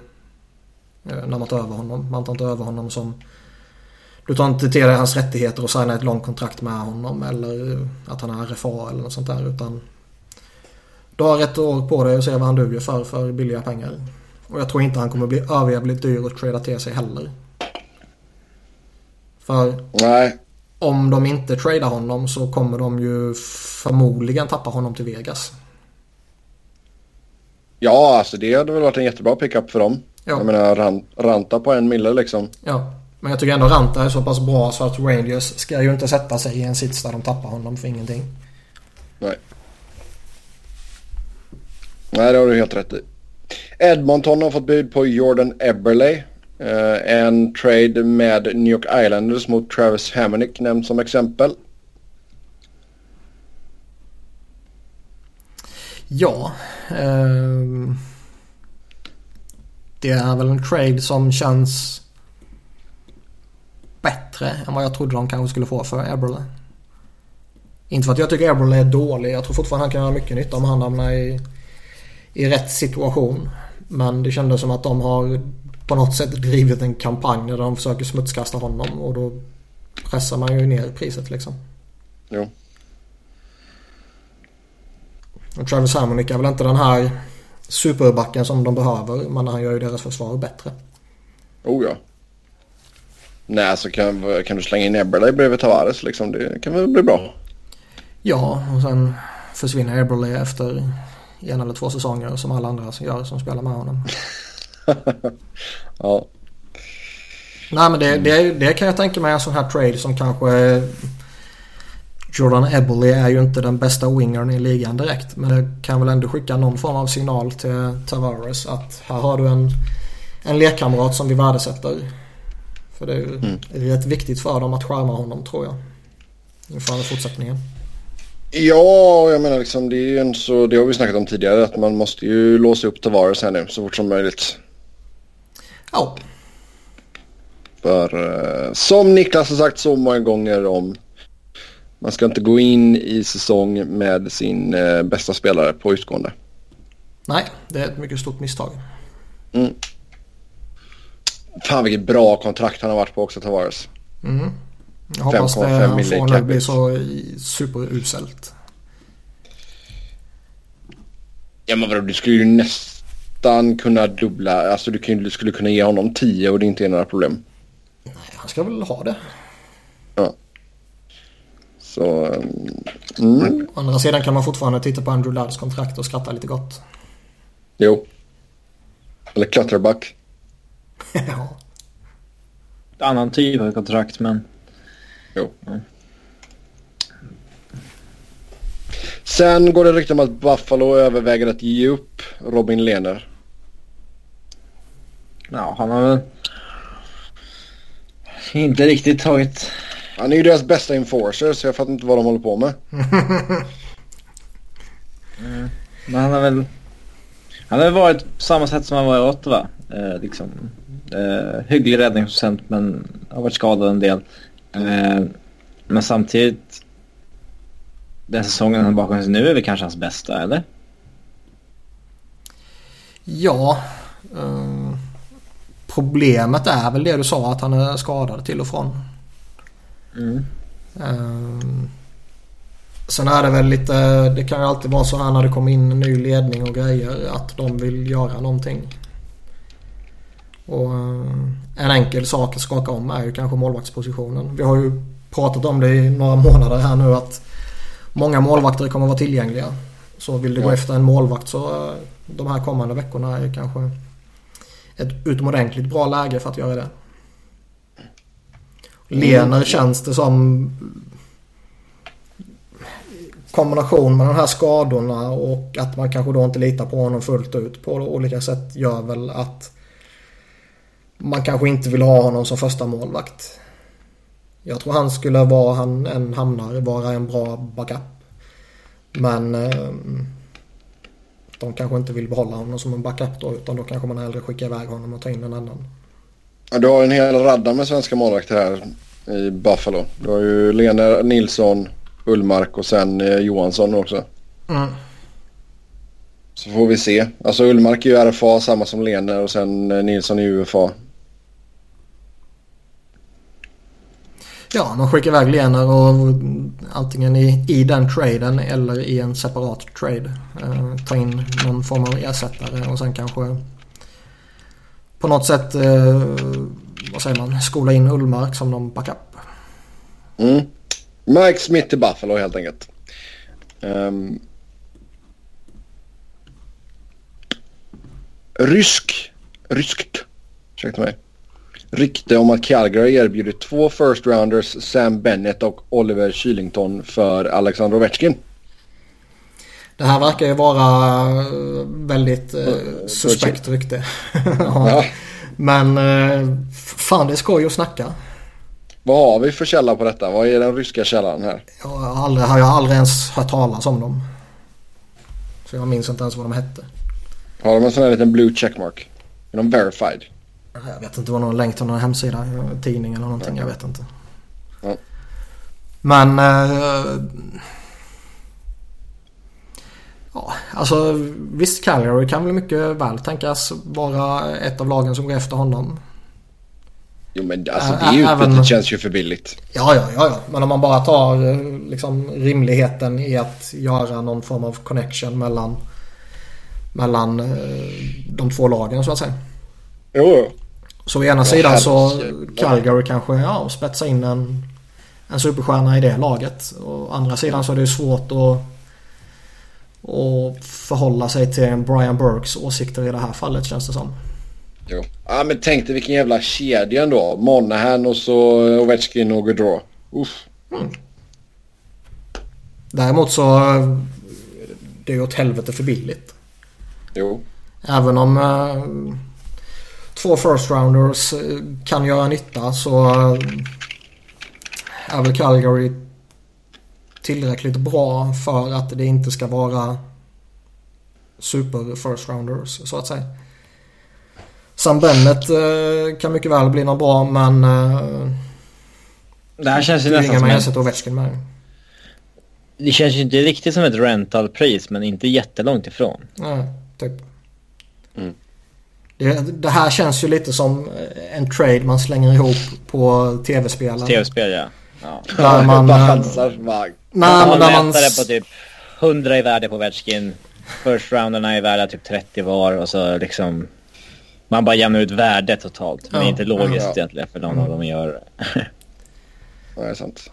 eh, när man tar över honom. Man tar inte över honom som... Du tar inte till dig hans rättigheter och signar ett långt kontrakt med honom eller att han är RFA eller något sånt där utan... Du har ett år på dig att se vad han duger för, för billiga pengar. Och jag tror inte han kommer bli överjävligt dyr att trada till sig heller. För... Nej. Om de inte tradar honom så kommer de ju förmodligen tappa honom till Vegas. Ja, alltså det hade väl varit en jättebra pickup för dem. Ja. Jag menar ran, Ranta på en mille liksom. Ja, men jag tycker ändå Ranta är så pass bra så att Rangers ska ju inte sätta sig i en sits där de tappar honom för ingenting. Nej. Nej, det har du helt rätt i. Edmonton har fått bud på Jordan Eberle. Uh, en trade med New York Islanders mot Travis Hamonic nämnd som exempel. Ja. Eh, det är väl en trade som känns bättre än vad jag trodde de kanske skulle få för Eberle. Inte för att jag tycker Eberle är dålig. Jag tror fortfarande han kan göra mycket nytta om han hamnar i, i rätt situation. Men det kändes som att de har på något sätt drivit en kampanj där de försöker smutskasta honom och då pressar man ju ner priset liksom. Jo. Och Travis Harmonic är väl inte den här superbacken som de behöver. Men han gör ju deras försvar bättre. Oh ja. Nej, så kan, kan du slänga in Eberle bredvid Tavares liksom. Det kan väl bli bra. Ja, och sen försvinner Eberle efter en eller två säsonger som alla andra gör som spelar med honom. ja. Nej men det, det, det kan jag tänka mig en sån här trade som kanske Jordan Eberle är ju inte den bästa wingern i ligan direkt. Men det kan väl ändå skicka någon form av signal till Tavares att här har du en, en lekkamrat som vi värdesätter. För det är ju mm. rätt viktigt för dem att skärma honom tror jag. Inför fortsättningen. Ja, jag menar liksom det är ju en så, det har vi snackat om tidigare att man måste ju låsa upp Tavares här nu så fort som möjligt. Ja. För uh, som Niklas har sagt så många gånger om man ska inte gå in i säsong med sin uh, bästa spelare på utgående. Nej, det är ett mycket stort misstag. Mm. Fan vilket bra kontrakt han har varit på också Tavares. Mm. Jag hoppas det han får nu blir så superuselt. Ja men vadå, du skulle ju nästan kunna dubbla. Alltså du, kan, du skulle kunna ge honom 10 och det inte är några problem. Nej, han ska väl ha det. Ja. Så... Mm. Å andra sidan kan man fortfarande titta på Andrew Ludds kontrakt och skratta lite gott. Jo. Eller Clutterbuck. ja. Annan typ av kontrakt men... Jo. Sen går det rykten om att Buffalo överväger att ge upp Robin Lehner. Ja, han har väl inte riktigt tagit... Han är ju deras bästa enforcer så jag fattar inte vad de håller på med. mm. Men han har väl... Han har varit på samma sätt som han var i Ottawa. Eh, liksom. Eh, hygglig räddningsprocent men har varit skadad en del. Eh, men samtidigt, den säsongen han bakom sig nu är väl kanske hans bästa, eller? Ja. Eh, problemet är väl det du sa att han är skadad till och från. Mm. Eh, sen är det väl lite, det kan ju alltid vara så här när det kommer in en ny ledning och grejer att de vill göra någonting. Och eh, en enkel sak att skaka om är ju kanske målvaktspositionen. Vi har ju pratat om det i några månader här nu att många målvakter kommer vara tillgängliga. Så vill du ja. gå efter en målvakt så eh, de här kommande veckorna är kanske ett utomordentligt bra läge för att göra det. Lener mm. känns det som kombination med de här skadorna och att man kanske då inte litar på honom fullt ut på olika sätt gör väl att man kanske inte vill ha honom som första målvakt. Jag tror han skulle vara han en hamnar vara en bra backup. Men eh, de kanske inte vill behålla honom som en backup då utan då kanske man hellre skickar iväg honom och tar in en annan. Ja, du har en hel radda med svenska målvakter här i Buffalo. Du har ju Lena Nilsson, Ullmark och sen eh, Johansson också. Mm. Så får vi se. Alltså Ullmark är ju RFA samma som Lene och sen eh, Nilsson är UFA. Ja, man skickar iväg Lener och antingen i, i den traden eller i en separat trade. Eh, ta in någon form av ersättare och sen kanske på något sätt, eh, vad säger man, skola in Ullmark som någon backup. Mm. Mike Smith till Buffalo helt enkelt. Um. Rysk, ryskt, ursäkta mig rykte om att Calgary erbjuder två first rounders, Sam Bennett och Oliver Kylington för Alexander Ovechkin. Det här verkar ju vara eh, väldigt eh, suspekt rykte. ja. Men eh, fan det skoj att snacka. Vad har vi för källa på detta? Vad är den ryska källan här? Jag har aldrig, jag har aldrig ens hört talas om dem. Så jag minns inte ens vad de hette. Har de en sån här liten blue checkmark? Är de verified? Jag vet inte, det var någon länk till någon hemsida, tidning eller någonting. Jag vet inte. Men... Eh, ja, alltså visst Calgary kan väl mycket väl tänkas vara ett av lagen som går efter honom. Jo men alltså det är ju Även, det känns ju för billigt. Ja, ja, ja, ja. Men om man bara tar liksom rimligheten i att göra någon form av connection mellan mellan de två lagen så att säga. Jo, Så å ena sidan så Calgary kanske ja, spetsar in en, en superstjärna i det laget. Och å andra sidan så är det ju svårt att, att förhålla sig till Brian Burks åsikter i det här fallet känns det som. Jo. Ja men tänk dig vilken jävla kedja ändå. Monahan och så Ovechkin och Gaudreau. Uff. Mm. Däremot så det är ju åt helvete för billigt. Jo. Även om uh, två first rounders uh, kan göra nytta så uh, är väl Calgary tillräckligt bra för att det inte ska vara super first rounders så att säga. Sam Bennett kan mycket väl bli något bra men det här känns ju nästan som en... Ovechkin med. Det känns ju inte riktigt som ett rentalpris men inte jättelångt ifrån. Nej, typ. Mm. Det, det, här känns ju lite som en trade man slänger ihop på tv-spel. Tv-spel ja. ja. Där man... Bara chansar. Nej, man men man... på typ 100 i värde på Ovechkin. First rounderna är värda typ 30 var och så liksom... Man bara jämnar ut värdet totalt. Men ja. inte logiskt ja. egentligen för någon mm. av dem gör. det är sant.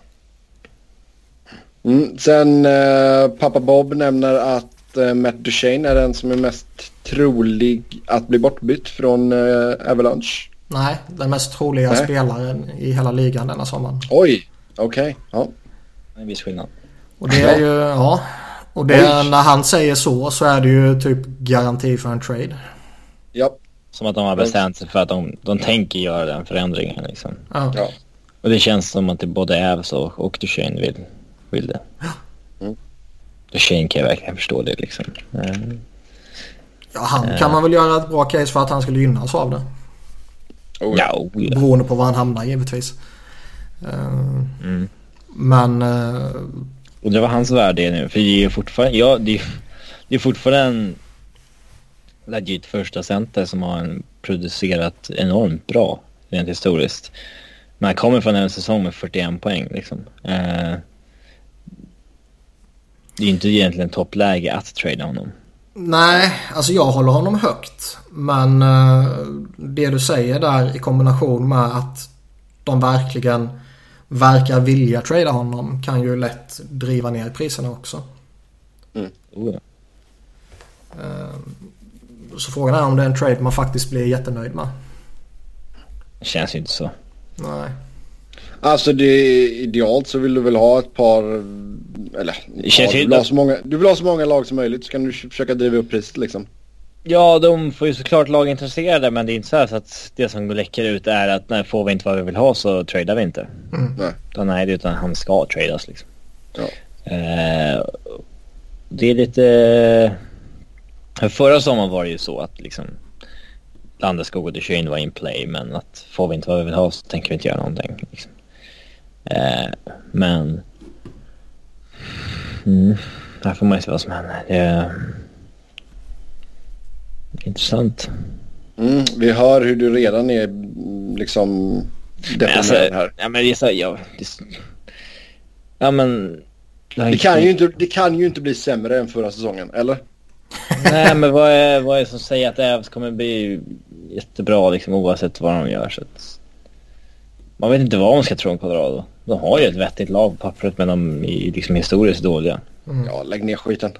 Mm. Sen eh, pappa Bob nämner att Matt Duchene är den som är mest trolig att bli bortbytt från eh, Avalanche. Nej, den mest troliga Nej. spelaren i hela ligan denna sommaren. Oj, okej. Okay. Ja. En viss skillnad. Och det är ju, ja. Och det, när han säger så så är det ju typ garanti för en trade. Ja. Som att de har bestämt sig för att de, de tänker göra den förändringen liksom. Ja. ja. Och det känns som att det både Avs och, och Duchene vill vill det. Då Shane kan jag verkligen förstå det liksom. Mm. Ja, han kan man väl göra ett bra case för att han skulle gynnas av det. Oh, ja, oh, ja. Beroende på var han hamnar givetvis. Uh, mm. Men... Uh, och det var hans värde nu. För det är fortfarande, ja, det är, det är fortfarande en legit första center som har producerat enormt bra rent historiskt. Men han kommer från en säsong med 41 poäng liksom. Uh, det är inte egentligen toppläge att trada honom. Nej, alltså jag håller honom högt. Men uh, det du säger där i kombination med att de verkligen verkar vilja trada honom kan ju lätt driva ner priserna också. Mm. Oh, ja. uh, så frågan är om det är en trade man faktiskt blir jättenöjd med. Det känns ju inte så. Nej. Alltså det är idealt så vill du väl ha ett par, eller ja, du, vill ha så många, du vill ha så många lag som möjligt så kan du försöka driva upp priset liksom. Ja, de får ju såklart lag intresserade men det är inte så, så att det som läcker ut är att när får vi inte vad vi vill ha så tradar vi inte. Mm. Nej. Utan, nej, utan han ska tradas liksom. Ja. Eh, det är lite... Förra sommaren var det ju så att liksom Landeskog och Duchene var in play men att får vi inte vad vi vill ha så tänker vi inte göra någonting. Liksom. Eh, men... Mm, här får man ju se vad som händer. Det är intressant. Mm, vi hör hur du redan är liksom deprimerad alltså, här. Ja men det är så, ja, det, ja men... Det kan, ju inte, det kan ju inte bli sämre än förra säsongen, eller? Nej men vad är, vad är det som säger att Ävs kommer bli jättebra liksom oavsett vad de gör så att... Man vet inte vad man ska tro om Colorado. De har ju ett vettigt lag på pappret men de är liksom historiskt dåliga. Mm. Ja, lägg ner skiten.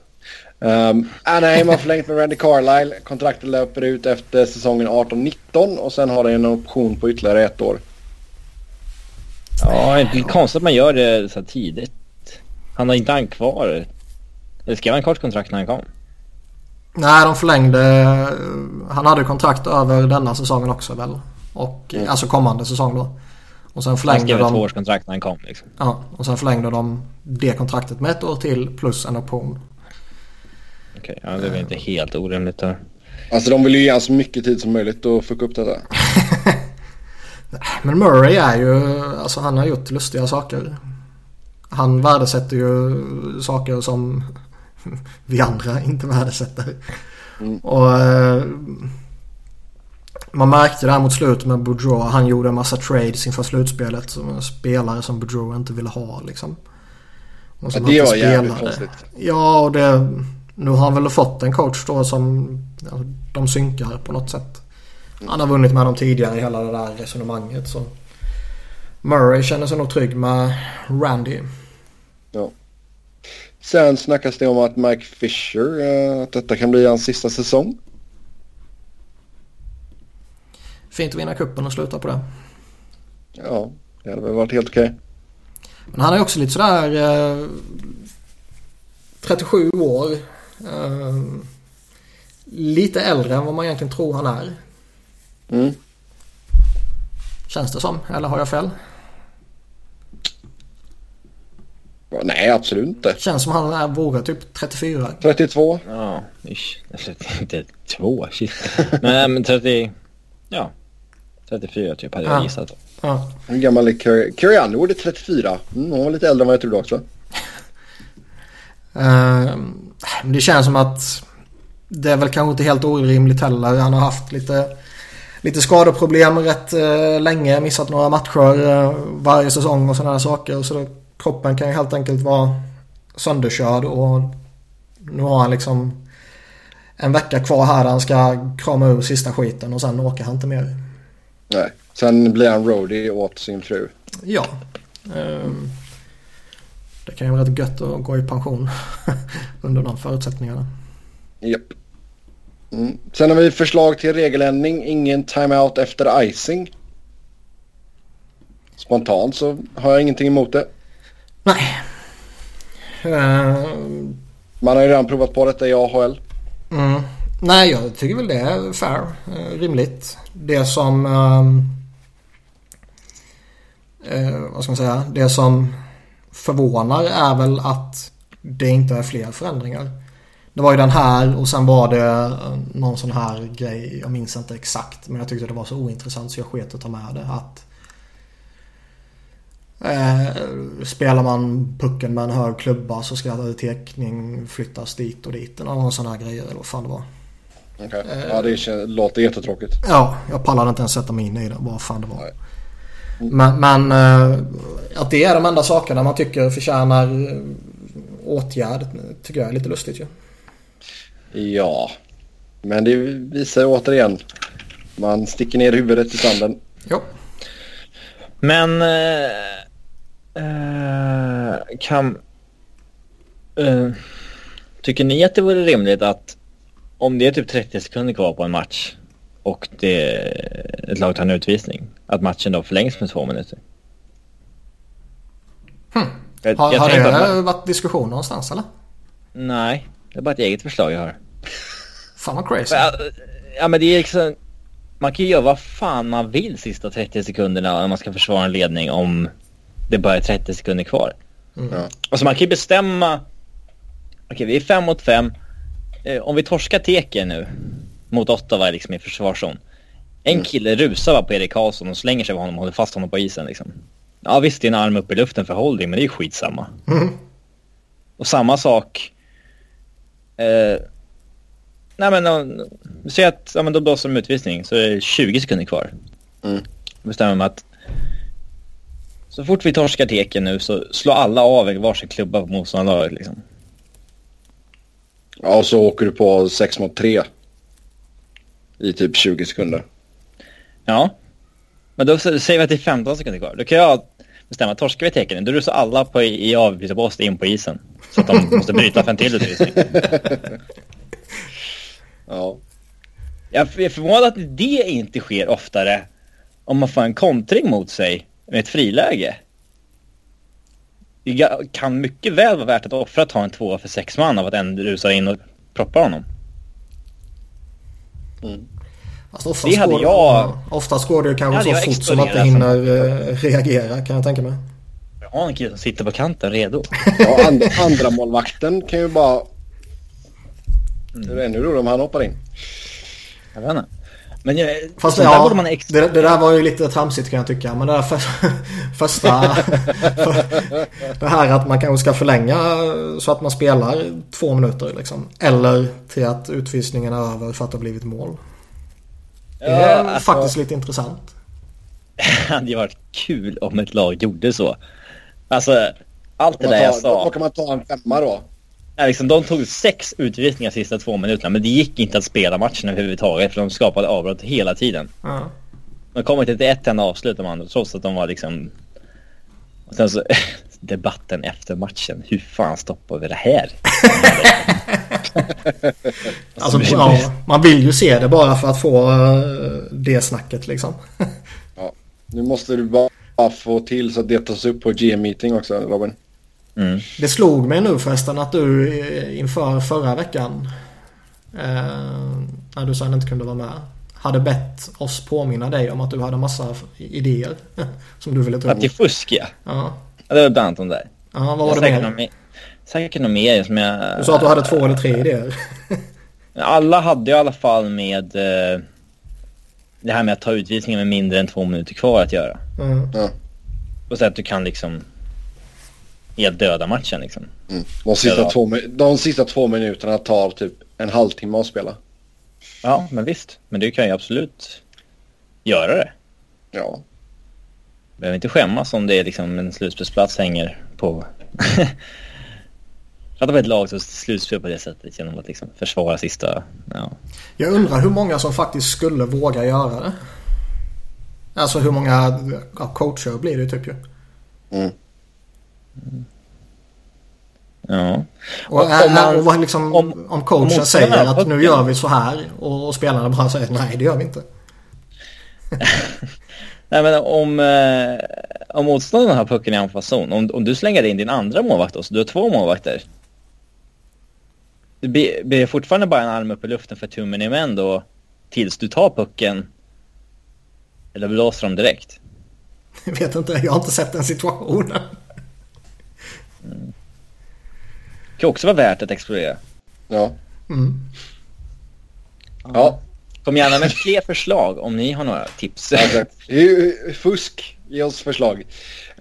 Um, Anaheim har förlängt med Randy Carlisle. Kontraktet löper ut efter säsongen 18-19 och sen har det en option på ytterligare ett år. Ja, det är konstigt att man gör det så tidigt. Han har inte han kvar. Eller skrev han kort kontrakt när han kom? Nej, de förlängde. Han hade kontrakt över denna säsongen också väl? Och, mm. Alltså kommande säsong då. Och sen förlängde han skrev de... ett tvåårskontrakt när han kom liksom. Ja, och sen förlängde de det kontraktet med ett år till plus en option. Okej, okay, ja det är väl inte helt orimligt där. Alltså de vill ju ge så mycket tid som möjligt att fucka upp detta. Men Murray är ju, alltså han har gjort lustiga saker. Han värdesätter ju saker som vi andra inte värdesätter. Mm. Och eh, man märkte det här mot slutet med Boudreau. Han gjorde en massa trades inför slutspelet. Som en spelare som Boudreau inte ville ha liksom. Och ja, det var jävligt konstigt. Ja, och det... Nu har han väl fått en coach då som... Ja, de synkar på något sätt. Han har vunnit med dem tidigare i hela det där resonemanget. Så Murray känner sig nog trygg med Randy. Ja. Sen snackas det om att Mike Fisher, eh, att detta kan bli hans sista säsong. Fint att vinna kuppen och sluta på det. Ja, det hade väl varit helt okej. Men han är också lite sådär... Eh, 37 år. Eh, lite äldre än vad man egentligen tror han är. Mm. Känns det som, eller har jag fel? Nej, absolut inte. Känns som han är, vågar typ 34. 32. Ja, ish. Alltså, inte två, shit. Nej, men 30... Ja. 34 typ hade jag Ja. gissat. Ja. Hur gammal är Carrie? Carrie Underwood är 34. Mm, hon var lite äldre än vad jag trodde också. Men det känns som att det är väl kanske inte helt orimligt heller. Han har haft lite, lite skadeproblem rätt eh, länge. Missat några matcher eh, varje säsong och sådana saker. Så då, kroppen kan ju helt enkelt vara sönderkörd och nu har han liksom en vecka kvar här där han ska krama ur sista skiten och sen åker han inte mer. Nej. Sen blir han roadie åt sin fru. Ja. ehm, det kan ju vara rätt gött att gå i pension under de förutsättningarna. Japp. Mm. Sen har vi förslag till regeländring. Ingen timeout efter icing. Spontant så har jag ingenting emot det. Nej. Ehm, Man har ju redan provat på detta i AHL. Mm. Nej, jag tycker väl det är fair. Eh, rimligt. Det som... Ehm, eh, vad ska man säga? Det som förvånar är väl att det inte är fler förändringar. Det var ju den här och sen var det eh, någon sån här grej. Jag minns inte exakt men jag tyckte det var så ointressant så jag sket att ta med det. Att eh, Spelar man pucken med en hög klubba så ska tekning flyttas dit och dit. Någon sån här grejer eller vad fan det var. Okay. Ja, det låter jättetråkigt. Ja, jag pallade inte ens sätta mig in i det. Vad fan det var. Nej. Men, men eh, att det är de enda sakerna man tycker förtjänar eh, åtgärd tycker jag är lite lustigt ju. Ja, men det visar återigen. Man sticker ner huvudet i sanden. Jo. Men... Eh, eh, kan... Eh, tycker ni att det vore rimligt att om det är typ 30 sekunder kvar på en match och det, ett lag tar en utvisning, att matchen då förlängs med två minuter? Hmm. Jag, Har, jag har det man, varit diskussion någonstans eller? Nej, det är bara ett eget förslag jag har. Fan vad crazy. Ja, Ja men det är liksom... Man kan ju göra vad fan man vill sista 30 sekunderna när man ska försvara en ledning om det bara är 30 sekunder kvar. Mm. Ja. Alltså man kan ju bestämma... Okej, vi är fem mot fem. Eh, om vi torskar Teke nu mot Ottawa liksom i försvarszon. En Mm. kille rusar bara på Erik Karlsson och slänger sig på honom och håller fast honom på isen liksom. Ja visst, det är en arm upp i luften för holding, men det är ju skitsamma. Mm. Och samma sak... Eh, nej men vi säger att ja, men då blåser de utvisning så är det 20 sekunder kvar. Mm. Bestämmer man att så fort vi torskar teken nu så slår alla av varsin klubba på motståndarlaget liksom. Ja, och så åker du på 6 mot 3. I typ 20 sekunder. Ja. Men då säger vi att det är 15 sekunder kvar. Då kan jag bestämma torskar vi teken då rusar alla på i, i avbytarbåset in på isen. Så att de måste bryta för en till utvisning. Ja. Jag är förvånad att det inte sker oftare om man får en kontring mot sig med ett friläge. Det kan mycket väl vara värt att offra att ta en tvåa för sex man av att en rusar in och proppar honom. Fast oftast, Det hade går, jag- oftast går det kanske Det så fort som inte exploderat hinner eh, reagera kan jag tänka mig. Jag har en kille som sitter på kanten redo. ja and, andra målvakten kan ju bara... Det är ännu roligare om han hoppar in. Jag vet inte. Men jag, Fast ja, borde man ex- det, det där var ju lite tramsigt kan jag tycka. Men det där för, första... det här att man kanske ska förlänga så att man spelar två minuter liksom. Eller till att utvisningen är över för att det har blivit mål. Det är Ja, alltså- faktiskt lite intressant. Det hade ju varit kul om ett lag gjorde så. Alltså, allt det där jag tar- Då sa. kan man ta en femma då. Ja, liksom, de tog sex utvisningar sista två minuterna men det gick inte att spela matchen överhuvudtaget för de skapade avbrott hela tiden. Ja. De kom inte till ett enda avslut de andra trots att de var liksom... Och sen så debatten efter matchen. Hur fan stoppar vi det här? alltså, ja, man vill ju se det bara för att få uh, det snacket liksom. ja, nu måste du bara få till så att det tas upp på GM-meeting också Robin. Mm. Det slog mig nu förresten att du eh, inför förra veckan eh, när du sen inte kunde vara med hade bett oss påminna dig om att du hade massa idéer som du ville ta upp. Att det fusk ja. ja. Det var bland annat om det. Ja, vad var det mer? säkert något mer som jag... Du sa att du hade två eller tre idéer. Alla hade i alla fall med eh, det här med att ta utvisningar med mindre än två minuter kvar att göra. Mm. Ja. Och så att du kan liksom helt döda matchen liksom. Mm. De, sista två, de sista två minuterna tar typ en halvtimme att spela. Ja, men visst. Men du kan ju absolut göra det. Ja. Behöver inte skämmas om det är liksom en slutspelsplats hänger på... Att det ett lag som slutspel på det sättet genom att liksom försvara sista... Ja. Jag undrar hur många som faktiskt skulle våga göra det. Alltså hur många ja, coacher blir det typ ju. Mm. Ja. Och, om, man, och liksom, om, om coachen om säger att nu gör vi så här och, och spelarna bara säger nej det gör vi inte. nej men om, eh, om motståndaren har pucken i anfallszon, om, om du slänger in din andra målvakt då, så du har två målvakter. Det blir, blir fortfarande bara en arm upp i luften för tummen i män då tills du tar pucken. Eller blåser de direkt? Jag vet inte, jag har inte sett den situationen. Mm. Det kan också vara värt att explorera. Ja. Mm. Ja. Kom gärna med fler förslag om ni har några tips. Fusk, ge oss förslag.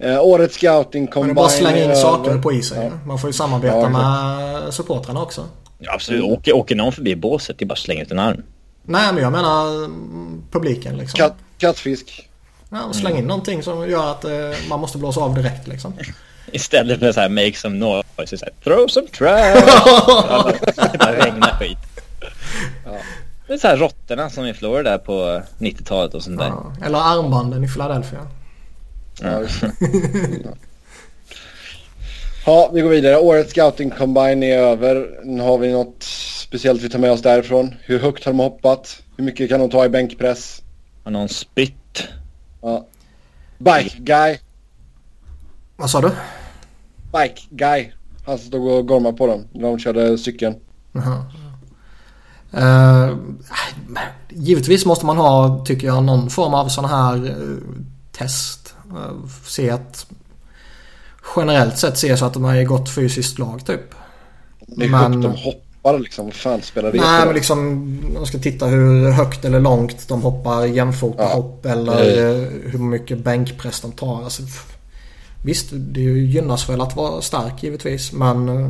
Uh, årets scouting combine. Man bara slänga in saker på isen. Ja. Man får ju samarbeta ja, med supportrarna också. Ja, absolut. Åker, åker någon förbi båset, det är bara att slänga ut en arm. Nej, men jag menar mm, publiken liksom. Katt, kattfisk. Ja, släng in mm. någonting som gör att eh, man måste blåsa av direkt liksom. Istället för så här make some noise, så här, throw some trash. det regnar skit. Ja. Det är så här råttorna som i Florida på 90-talet och sånt där. Ja, eller armbanden i Philadelphia. Ja, ja, vi går vidare. Årets scouting combine är över. Nu har vi något speciellt vi tar med oss därifrån. Hur högt har de hoppat? Hur mycket kan de ta i bänkpress? Har någon spytt? Ja. Bike guy. Vad sa du? Bike guy. Han stod och gormade på dem när de körde cykeln. Jaha. Uh, givetvis måste man ha, tycker jag, någon form av sån här uh, test. Uh, se att generellt sett se så att de är i gott fysiskt lag typ. Det är men, högt de hoppar liksom. Vad fan spelar det Nej men liksom man ska titta hur högt eller långt de hoppar jämfota ja. hopp eller hur mycket bänkpress de tar. Alltså, Visst, det gynnas väl att vara stark givetvis men eh,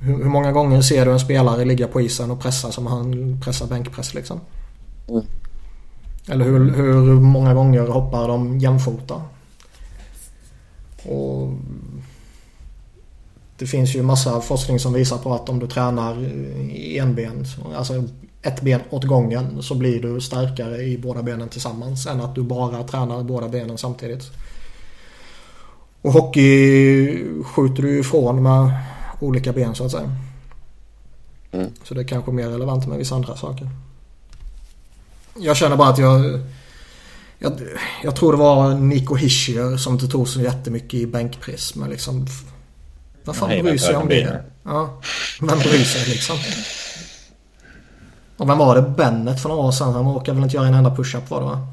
hur, många gånger ser du en spelare ligga på isen och pressa som han pressar bänkpress liksom? Mm. Eller hur, hur många gånger hoppar de jämfota? Och det finns ju massa forskning som visar på att om du tränar i enben, alltså ett ben åt gången så blir du starkare i båda benen tillsammans än att du bara tränar båda benen samtidigt. Och hockey skjuter du ifrån med olika ben så att säga. Mm. Så det är kanske mer relevant med vissa andra saker. Jag känner bara att jag... Jag, jag tror det var Nico Hischier som inte tog så jättemycket i bänkpress. Men liksom... Vad fan bryr sig om det? Ja, vem bryr sig liksom? Och vem var det? Bennet för några år sedan. Han orkade väl inte göra en enda push-up var det va?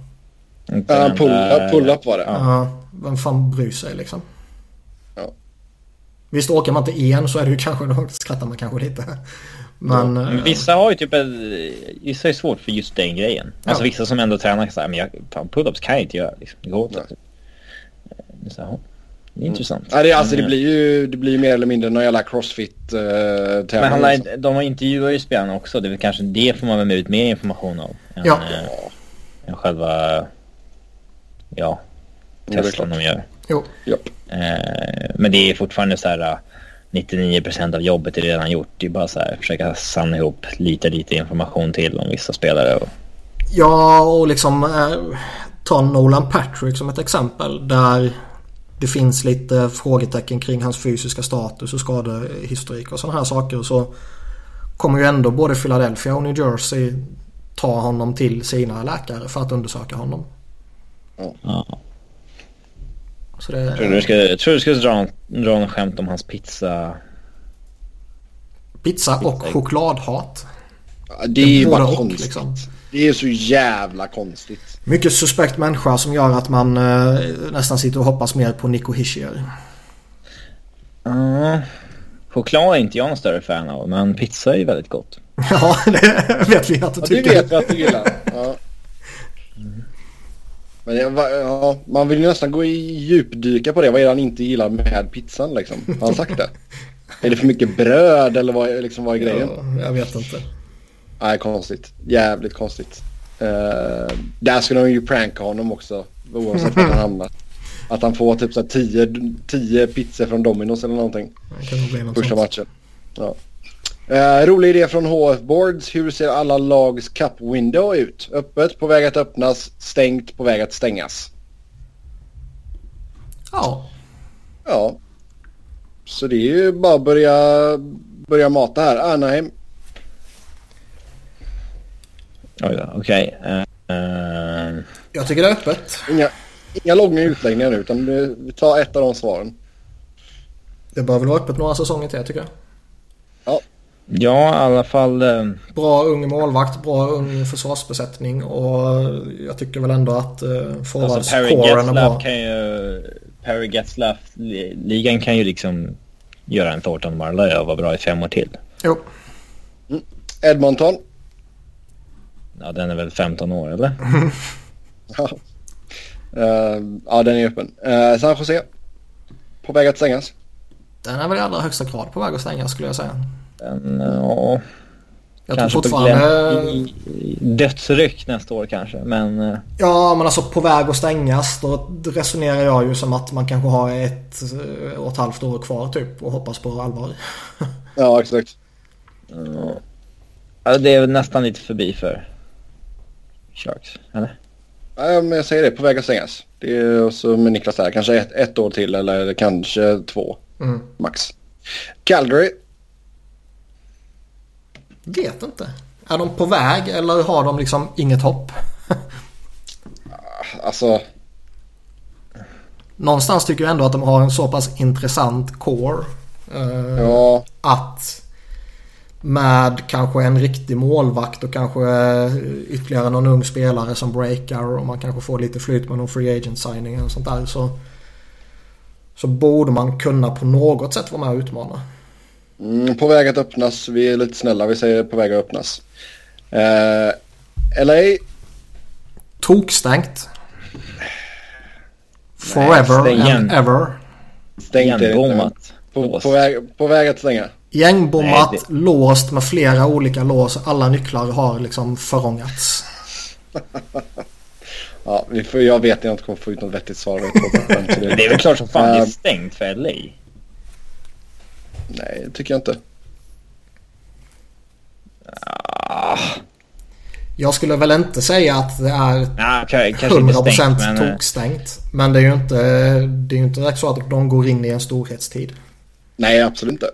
Ja, pull-up pull var det. Ja. Vem fan bryr sig liksom? Ja. Visst åker man inte en så är det ju kanske, då skrattar man kanske lite. Men, ja. men vissa har ju typ, vissa är svårt för just den grejen. Ja. Alltså vissa som ändå tränar så här, men jag, pull-ups kan jag inte göra liksom. Det går inte. Det är, så här, det är mm. intressant. Ja, det, alltså, det blir ju det blir mer eller mindre någon jävla crossfit uh. Men han, liksom. de intervjuar ju spelarna också. Det är väl kanske det får man väl ut mer information av. Än, ja. Än själva, ja, testen de gör. Jo. Yep. Eh, men det är fortfarande så här. 99% av jobbet är redan gjort. Det är bara så här försöka samla ihop lite, lite information till om vissa spelare. Och... Ja, och liksom eh, ta Nolan Patrick som ett exempel där det finns lite frågetecken kring hans fysiska status och skadehistorik och sådana här saker. Så kommer ju ändå både Philadelphia och New Jersey ta honom till sina läkare för att undersöka honom. Ja. Så det... Jag tror du ska, jag tror du ska dra, dra en skämt om hans pizza. Pizza och pizza. chokladhat. Ja, det är ju bara konstigt. Liksom. Det är så jävla konstigt. Mycket suspekt människa som gör att man eh, nästan sitter och hoppas mer på Nico Hischier. Uh, choklad är inte jag någon större fan av men pizza är ju väldigt gott. ja, det vet vi att du tycker. Ja, det vet vi att du gillar. Ja. Men ja, man vill ju nästan gå i djupdyka på det. Vad är det han inte gillar med pizzan liksom? Har han sagt det? är det för mycket bröd eller vad, liksom, vad är grejen? Ja, jag vet inte. Nej, konstigt. Jävligt konstigt. Uh, där skulle de ju pranka honom också. Oavsett var han hamnar. Att han får typ så tio, tio pizzor från Domino's eller någonting. Första matchen. Ja. Uh, rolig idé från HF Boards. Hur ser alla lags cup window ut? Öppet, på väg att öppnas, stängt, på väg att stängas. Ja. Ja. Så det är ju bara att börja, börja mata här. Anaheim. Okej. Okay. Uh, uh... Jag tycker det är öppet. Inga, inga långa utläggningar nu utan vi tar ett av de svaren. Det bör väl vara öppet några säsonger till tycker jag. Ja. Ja, i alla fall. Eh... Bra ung målvakt, bra ung försvarsbesättning och jag tycker väl ändå att eh, forwardskåren alltså, är bra. Kan ju, Perry Getzlaff-ligan kan ju liksom göra en Thornton Marley och vara bra i fem år till. Jo. Mm. Edmonton. Ja, den är väl 15 år eller? ja. Uh, ja, den är öppen. Uh, San Jose. På väg att stängas. Den är väl i allra högsta grad på väg att stängas skulle jag säga. Den, ja... Jag kanske tror fortfarande... I, i dödsryck nästa år kanske, men... Eh, ja, men alltså på väg att stängas. Då resonerar jag ju som att man kanske har ett eh, och ett halvt år kvar typ och hoppas på allvar. ja, exakt. Ja, det är väl nästan lite förbi för Sharks, eller? Ja, men jag säger det, på väg att stängas. Det är också med Niklas här, kanske ett, ett år till eller kanske två mm. max. Calgary Vet inte. Är de på väg eller har de liksom inget hopp? alltså... Någonstans tycker jag ändå att de har en så pass intressant core. Eh, ja. Att med kanske en riktig målvakt och kanske ytterligare någon ung spelare som breakar och man kanske får lite flyt med någon free agent signing och sånt där så så borde man kunna på något sätt vara med och utmana. Mm, på väg att öppnas. Vi är lite snälla. Vi säger på väg att öppnas. Eh, LA. Tokstängt. Forever Nej, and ever. Stängt Gängbommat. På, på, väg, på väg att stänga. Gängbommat, Nej, det... låst med flera olika lås. Alla nycklar har liksom förångats. ja, vi får, jag vet att jag inte kommer få ut något vettigt svar. det är väl klart som fan det är stängt för LA. Nej, det tycker jag inte. Ah. Jag skulle väl inte säga att det är ah, okay, 100% stängt, men... Eh, tokstängt. Men det är ju inte, det är inte direkt så att de går in i en storhetstid. Nej, absolut inte.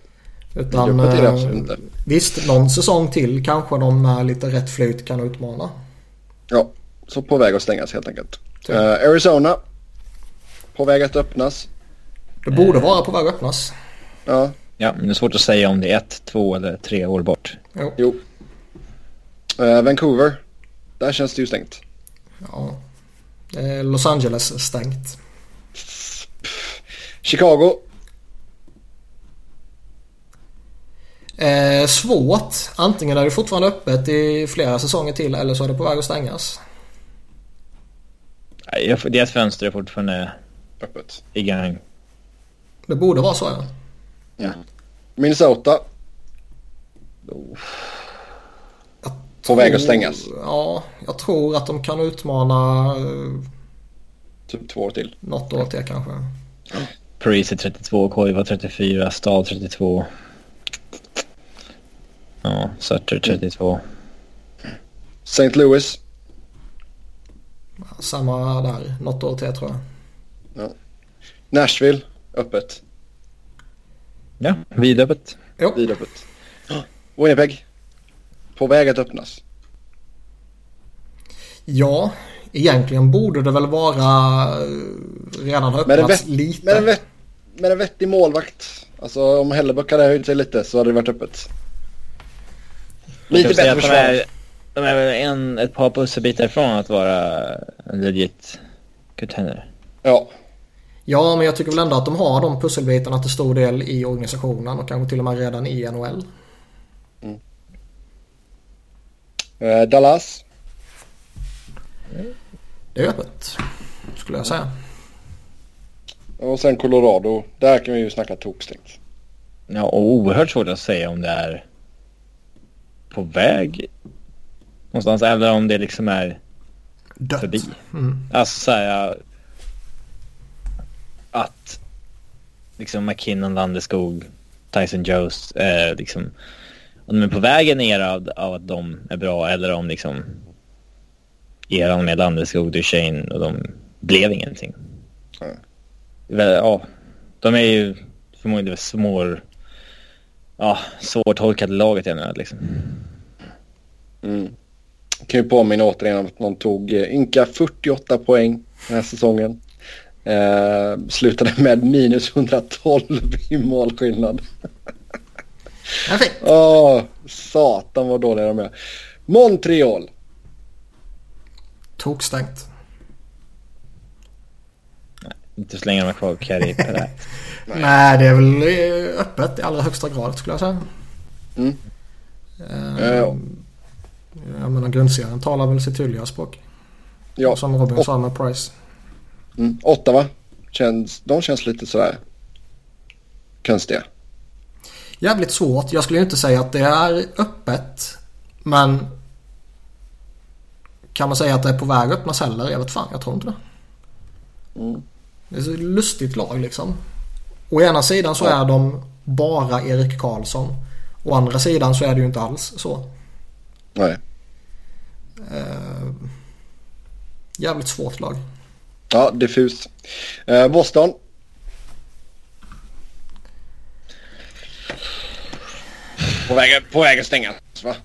Utan det det absolut inte. visst, någon säsong till kanske de med lite rätt flyt kan utmana. Ja, så på väg att stängas helt enkelt. Uh, Arizona. På väg att öppnas. Det borde vara på väg att öppnas. Ja, Ja, men det är svårt att säga om det är ett, två eller tre år bort. Jo. jo. Uh, Vancouver. Där känns det ju stängt. Ja. Los Angeles stängt. Chicago. Eh, svårt. Antingen är det fortfarande öppet i flera säsonger till eller så är det på väg att stängas. Nej, deras fönster är fortfarande öppet. I gang. Det borde vara så ja. Ja. Minnesota. På väg att stängas. Ja, jag tror att de kan utmana... Typ två år till. Något år till kanske. Ja. Parisi 32, Koiva 34, Stahl 32. Ja, Sutter 32. St. Louis. Samma där, något år till tror jag. Ja. Nashville, öppet. Ja, vidöppet. Jo. Vidöppet. Winnipeg. På väg att öppnas. Ja, egentligen borde det väl vara eh, redan ha Med en, öppnats vett, lite. med, en vett, med en vettig målvakt. Alltså om Hellebuck hade höjt sig lite så hade det varit öppet. Lite bättre att de försvar. är, de är väl en, ett par pusselbitar ifrån att vara en legit contender. Ja. Ja, men jag tycker väl ändå att de har de pusselbitarna till stor del i organisationen och kanske till och med redan i NHL. Eh, Dallas. Det är öppet, skulle jag säga. Och sen Colorado. Där kan vi ju snacka tokstängt. Ja, och oerhört svårt att säga om det är på väg någonstans eller om det liksom är Dött. förbi. Mm. Alltså säga att liksom McKinnon, Landeskog, Tyson Jones, eh, liksom om de är på vägen ner av, av att de är bra eller om liksom eran med Landeskog, Duchene och de blev ingenting. Mm. Väl, Ja, de är ju förmodligen smår, ja, svårtolkade laget i nu liksom. Mm. Kan ju påminna återigen om att någon tog eh, ynka 48 poäng den här säsongen. Eh, slutade med minus 112 i målskillnad. Perfekt. Åh, satan vad dåliga de är. Montreal. Tokstängt. Inte så länge de är kvar Perret. Nej. Nej, det är väl eh, öppet i allra högsta grad skulle jag säga. Mm. Eh, Ja. Jag menar grundserien talar väl sitt tydliga språk. Ja, Som Robin Och- sa med Price. Mm. Ottawa. Känns, de känns lite sådär konstiga. Jävligt svårt. Jag skulle inte säga att det är öppet. Men kan man säga att det är på väg att öppnas heller? Jag vet fan, jag tror inte det. Mm. Det är så lustigt lag liksom. Å ena sidan så Ja. är de bara Erik Karlsson. Å andra sidan så är det ju inte alls så. Nej. Eh, jävligt svårt lag. Ja, diffus. Eh, Boston. På väg, på väg att stängas va?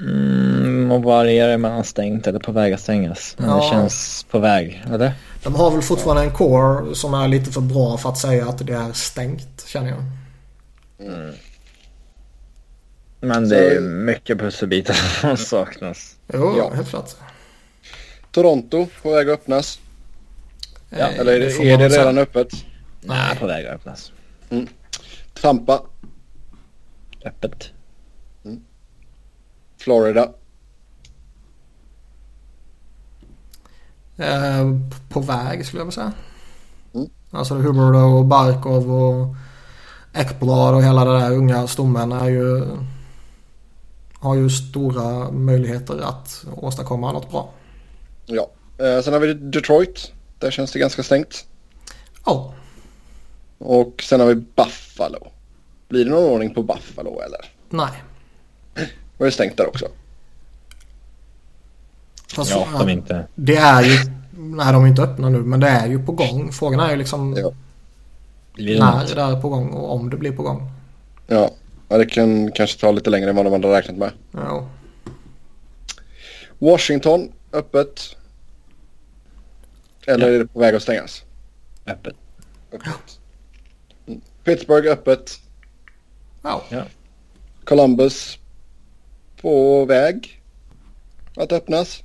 Mm, och varierar mellan stängt eller på väg att stängas. Men Ja. det känns på väg, eller? De har väl fortfarande en core som är lite för bra för att säga att det är stängt känner jag. Men det är ju mycket pusselbitar som saknas. Jo, Ja. helt klart. Toronto på väg att öppnas. Ja, Eller är det, är det redan öppet? Nej, på väg att öppnas. Tampa. Öppet. Florida. Eh, på väg skulle jag vilja säga. Mm. Alltså Hubbard och Barkov och Ekblad och hela det där unga stommen är ju har ju stora möjligheter att åstadkomma något bra. Ja. Eh, sen har vi Detroit. Där känns det ganska stängt. Ja, Och sen har vi Buffalo. Blir det någon ordning på Buffalo eller? nej. Var det stängt där också? Fast Ja, de inte. Det är ju, nej de är inte öppna nu men det är ju på gång. Frågan är ju liksom Ja. Blir det när något? det är på gång och om det blir på gång. Ja. ja, det kan kanske ta lite längre än vad de hade räknat med. Ja. Washington öppet. Eller Ja. är det på väg att stängas? Öppet. Öppet. Mm. Pittsburgh öppet. Ja. Columbus på väg att öppnas.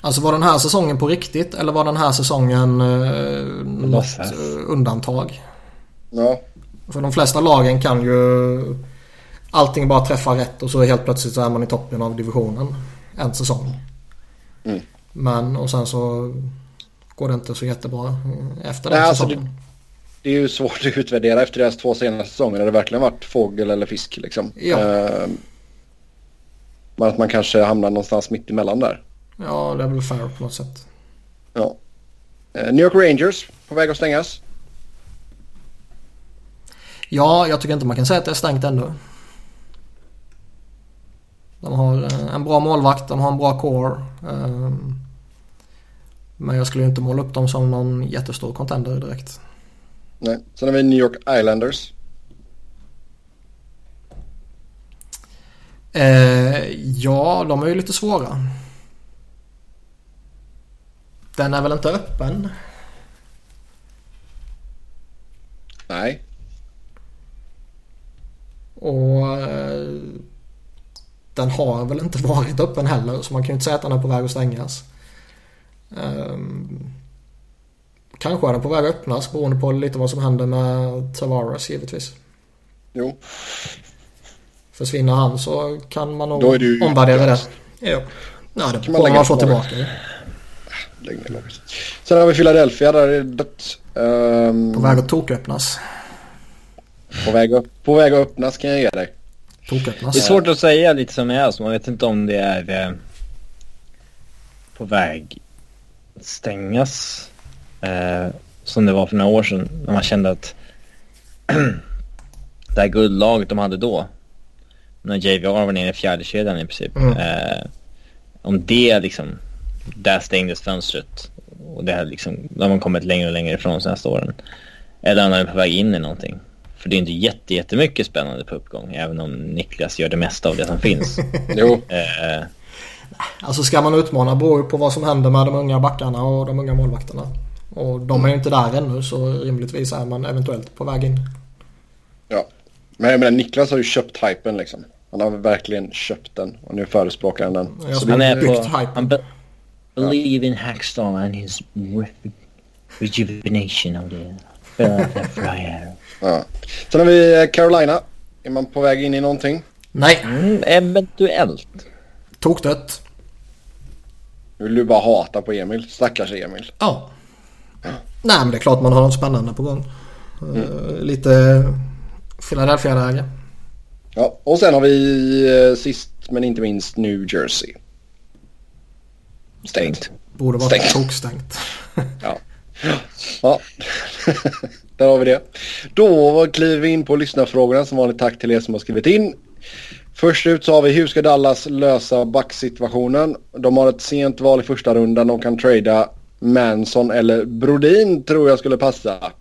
Alltså var den här säsongen på riktigt eller var den här säsongen eh, något eh, undantag? Ja, För de flesta lagen kan ju allting bara träffa rätt och så helt plötsligt så är man i toppen av divisionen en säsong. Mm. Men och sen så går det inte så jättebra eh, efter den Nej, alltså säsongen. det är ju svårt att utvärdera efter deras två senaste säsonger. Har det verkligen varit fågel eller fisk liksom? Ja. Eh, men att man kanske hamnar någonstans mitt emellan där. Ja, det är väl fair på något sätt. Ja. Eh, New York Rangers på väg att stängas. Ja, jag tycker inte man kan säga att det är stängt ännu. De har eh, en bra målvakt, de har en bra core. Ehm, men jag skulle inte måla upp dem som någon jättestor contender direkt. Nej. Sen har vi New York Islanders. Eh, ja, de är ju lite svåra. Den är väl inte öppen? Nej. Och eh, den har väl inte varit öppen heller så man kan ju inte säga att den är på väg att stängas. Um, kanske är den på väg att öppnas beroende på lite vad som händer med Tavares givetvis. Jo. Försvinner han så kan man nog omvärdera det. Jo. Ja, det kommer man få tillbaka. Lägg ner laget. Sen har vi Philadelphia där är det dött. Um, på väg att toköppnas. På väg, upp, på väg att öppnas kan jag ge dig. Toköppnas. Det är svårt att säga lite som är så man vet inte om det är eh, på väg stängas. Eh, som det var för några år sedan när man kände att det här guldlaget de hade då. När JVR var nere i fjärde kedjan i princip. Mm. Eh, om det liksom, där stängdes fönstret. Och det har liksom, då har man kommit längre och längre ifrån de senaste åren. Eller om man är på väg in i någonting. För det är inte jätte, jättemycket spännande på uppgång. Även om Niklas gör det mesta av det som finns. jo. Eh, alltså ska man utmana beror på vad som händer med de unga backarna och de unga målvakterna. Och de är ju inte där ännu så rimligtvis är man eventuellt på väg in. Ja. Men jag menar Niklas har ju köpt hypen liksom. Han har verkligen köpt den och nu förespråkar han den. Så han är på... Han be believe in Hackstall and his rejuvenation of the Ja. Sen har vi eh, Carolina. Är man på väg in i någonting? Nej. Mm, eventuellt. Tokdött. Nu vill du bara hata på Emil. Stackars Emil. Ja. ja. Nej men det är klart man har något spännande på gång. Mm. Lite Philadelphia-läge. Ja, och sen har vi uh, sist men inte minst New Jersey. Stängt. Borde vara tokstängt. ja. Ja. Där har vi det. Då kliver vi in på lyssnarfrågorna. Som vanligt tack till er som har skrivit in. Först ut så har vi hur ska Dallas lösa backsituationen? De har ett sent val i första rundan. De kan trada Manson eller Brodin tror jag skulle passa.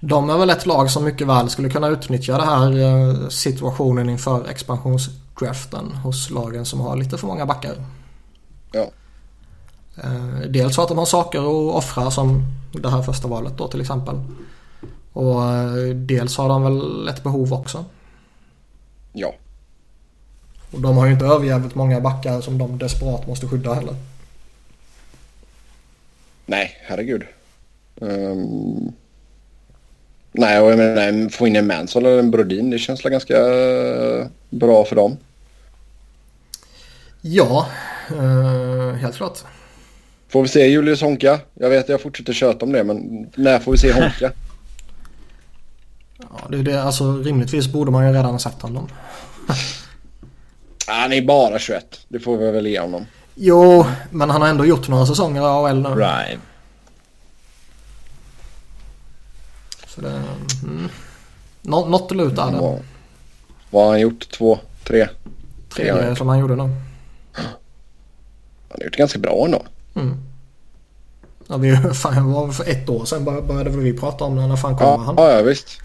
De är väl ett lag som mycket väl skulle kunna utnyttja den här eh, situationen inför expansionsdraften hos lagen som har lite för många backar. Ja. Eh, dels för att de har saker att offra som det här första valet då till exempel. Och eh, dels har de väl ett behov också. Ja. Och de har ju inte överjävligt många backar som de desperat måste skydda heller. Nej, herregud. Um... Nej, och jag menar, få in en Mansell eller en Brodin, det känns väl ganska bra för dem. Ja, uh, helt klart. Får vi se Julius Honka? Jag vet att jag fortsätter köta om det men när får vi se Honka? ja, det är det. Alltså rimligtvis borde man ju redan ha sett honom. Han är bara 21. Det får vi väl ge honom. Jo, men han har ändå gjort några säsonger i AHL nu. Right. Så det... Mm. Nå något att luta hade. Vad, vad har han gjort? Två, tre? Tre, tre som han gjorde nu. Han har gjort ganska bra ändå. Mm. Ja, vi, fan, var för ett år sedan började vi prata om det. När fan kommer ja, han? Ja visst.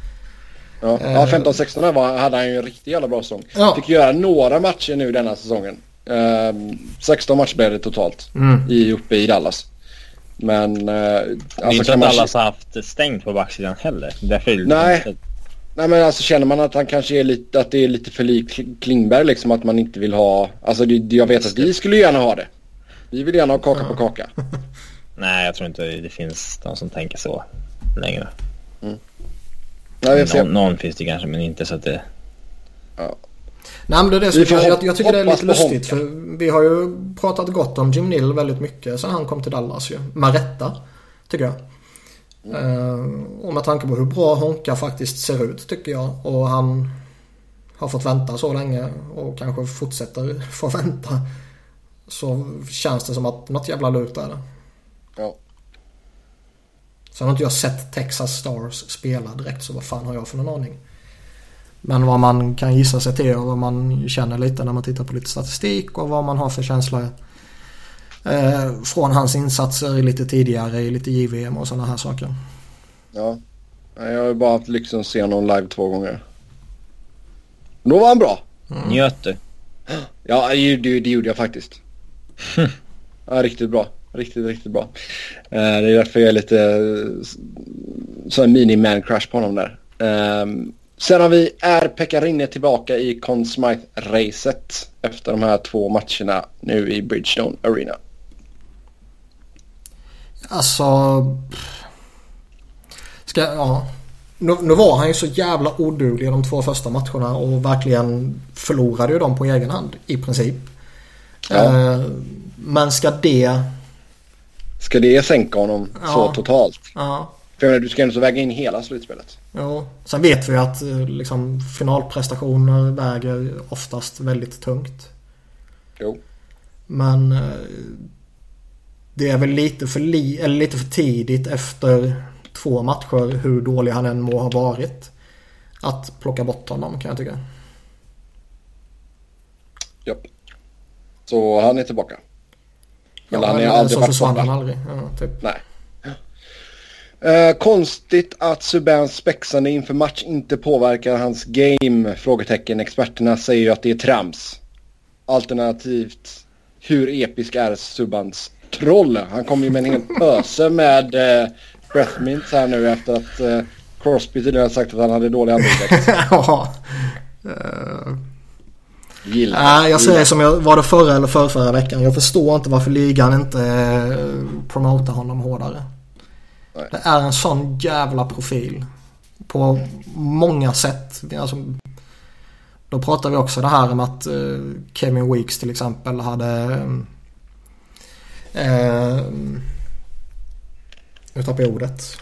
Ja, eh, ja 15-16 var, hade han ju en riktigt jävla bra säsong. Ja. Fick göra några matcher nu denna säsongen. Eh, 16 matcher blev det totalt mm. i, uppe i Dallas. Men... Eh, det är alltså, inte att Dallas har haft stängt på backsidan heller. Därför Nej. Nej men alltså känner man att han kanske är lite, att det är lite för lik Klingberg liksom att man inte vill ha, alltså det, jag vet att vi skulle gärna ha det. Vi vill gärna ha kaka på kaka. Nej, jag tror inte det finns de som tänker så längre. Mm. Nej, någon, någon, finns det kanske, men inte så att det... Ja. Nej men det är det som jag, jag, jag tycker det är lite lustigt för vi har ju pratat gott om Jim Nill väldigt mycket sen han kom till Dallas ju. Med rätta, tycker jag. Mm. Uh, och med tanke på hur bra Honka faktiskt ser ut tycker jag. Och han har fått vänta så länge och kanske fortsätter få vänta. Så känns det som att något jävla lut är det. Ja. Sen har inte jag sett Texas Stars spela direkt så vad fan har jag för någon aning. Men vad man kan gissa sig till och vad man känner lite när man tittar på lite statistik och vad man har för känsla eh, från hans insatser lite tidigare i lite JVM och sådana här saker. Ja, jag har bara haft lyxen att se honom live två gånger. Då var han bra. Mm. Njöt du? Ja, det, det gjorde jag faktiskt. ja, riktigt bra. Riktigt, riktigt bra. Uh, det är därför jag är lite uh, sån mini man crush på honom där. Um, sen har vi är Pekarinne tillbaka i Conn Smythe-racet efter de här två matcherna nu i Bridgestone Arena. Alltså... Ska, ja. Nu, nu, var han ju så jävla oduglig de två första matcherna och verkligen förlorade ju dem på egen hand i princip. Ja. Eh, men ska det... Ska det sänka honom ja. så totalt? Ja. För du ska ändå väga in hela slutspelet. Ja. Sen vet vi att eh, liksom, finalprestationer väger oftast väldigt tungt. Jo. Men eh, det är väl lite för, li eller lite för tidigt efter två matcher, hur dålig han än må ha varit, att plocka bort honom kan jag tycka. Japp. Så han är tillbaka? Men ja, han är aldrig så försvann han aldrig. Ja, typ. Nej. Uh, konstigt att Subans spexande inför match inte påverkar hans game? Frågetecken. Experterna säger ju att det är trams. Alternativt, hur episk är Subans troll? Han kommer ju med en hel pöse med uh, breathmints här nu efter att uh, Crosby tidigare sagt att han hade dålig andedräkt. ja. Uh... Gillar. jag säger som jag var det förra eller förra, förra veckan. Jag förstår inte varför ligan inte uh, promotar honom hårdare. Nej. Det är en sån jävla profil. På många sätt. Alltså, då pratar vi också det här om att uh, Kevin Weeks till exempel hade... Uh, nu tappar jag ordet.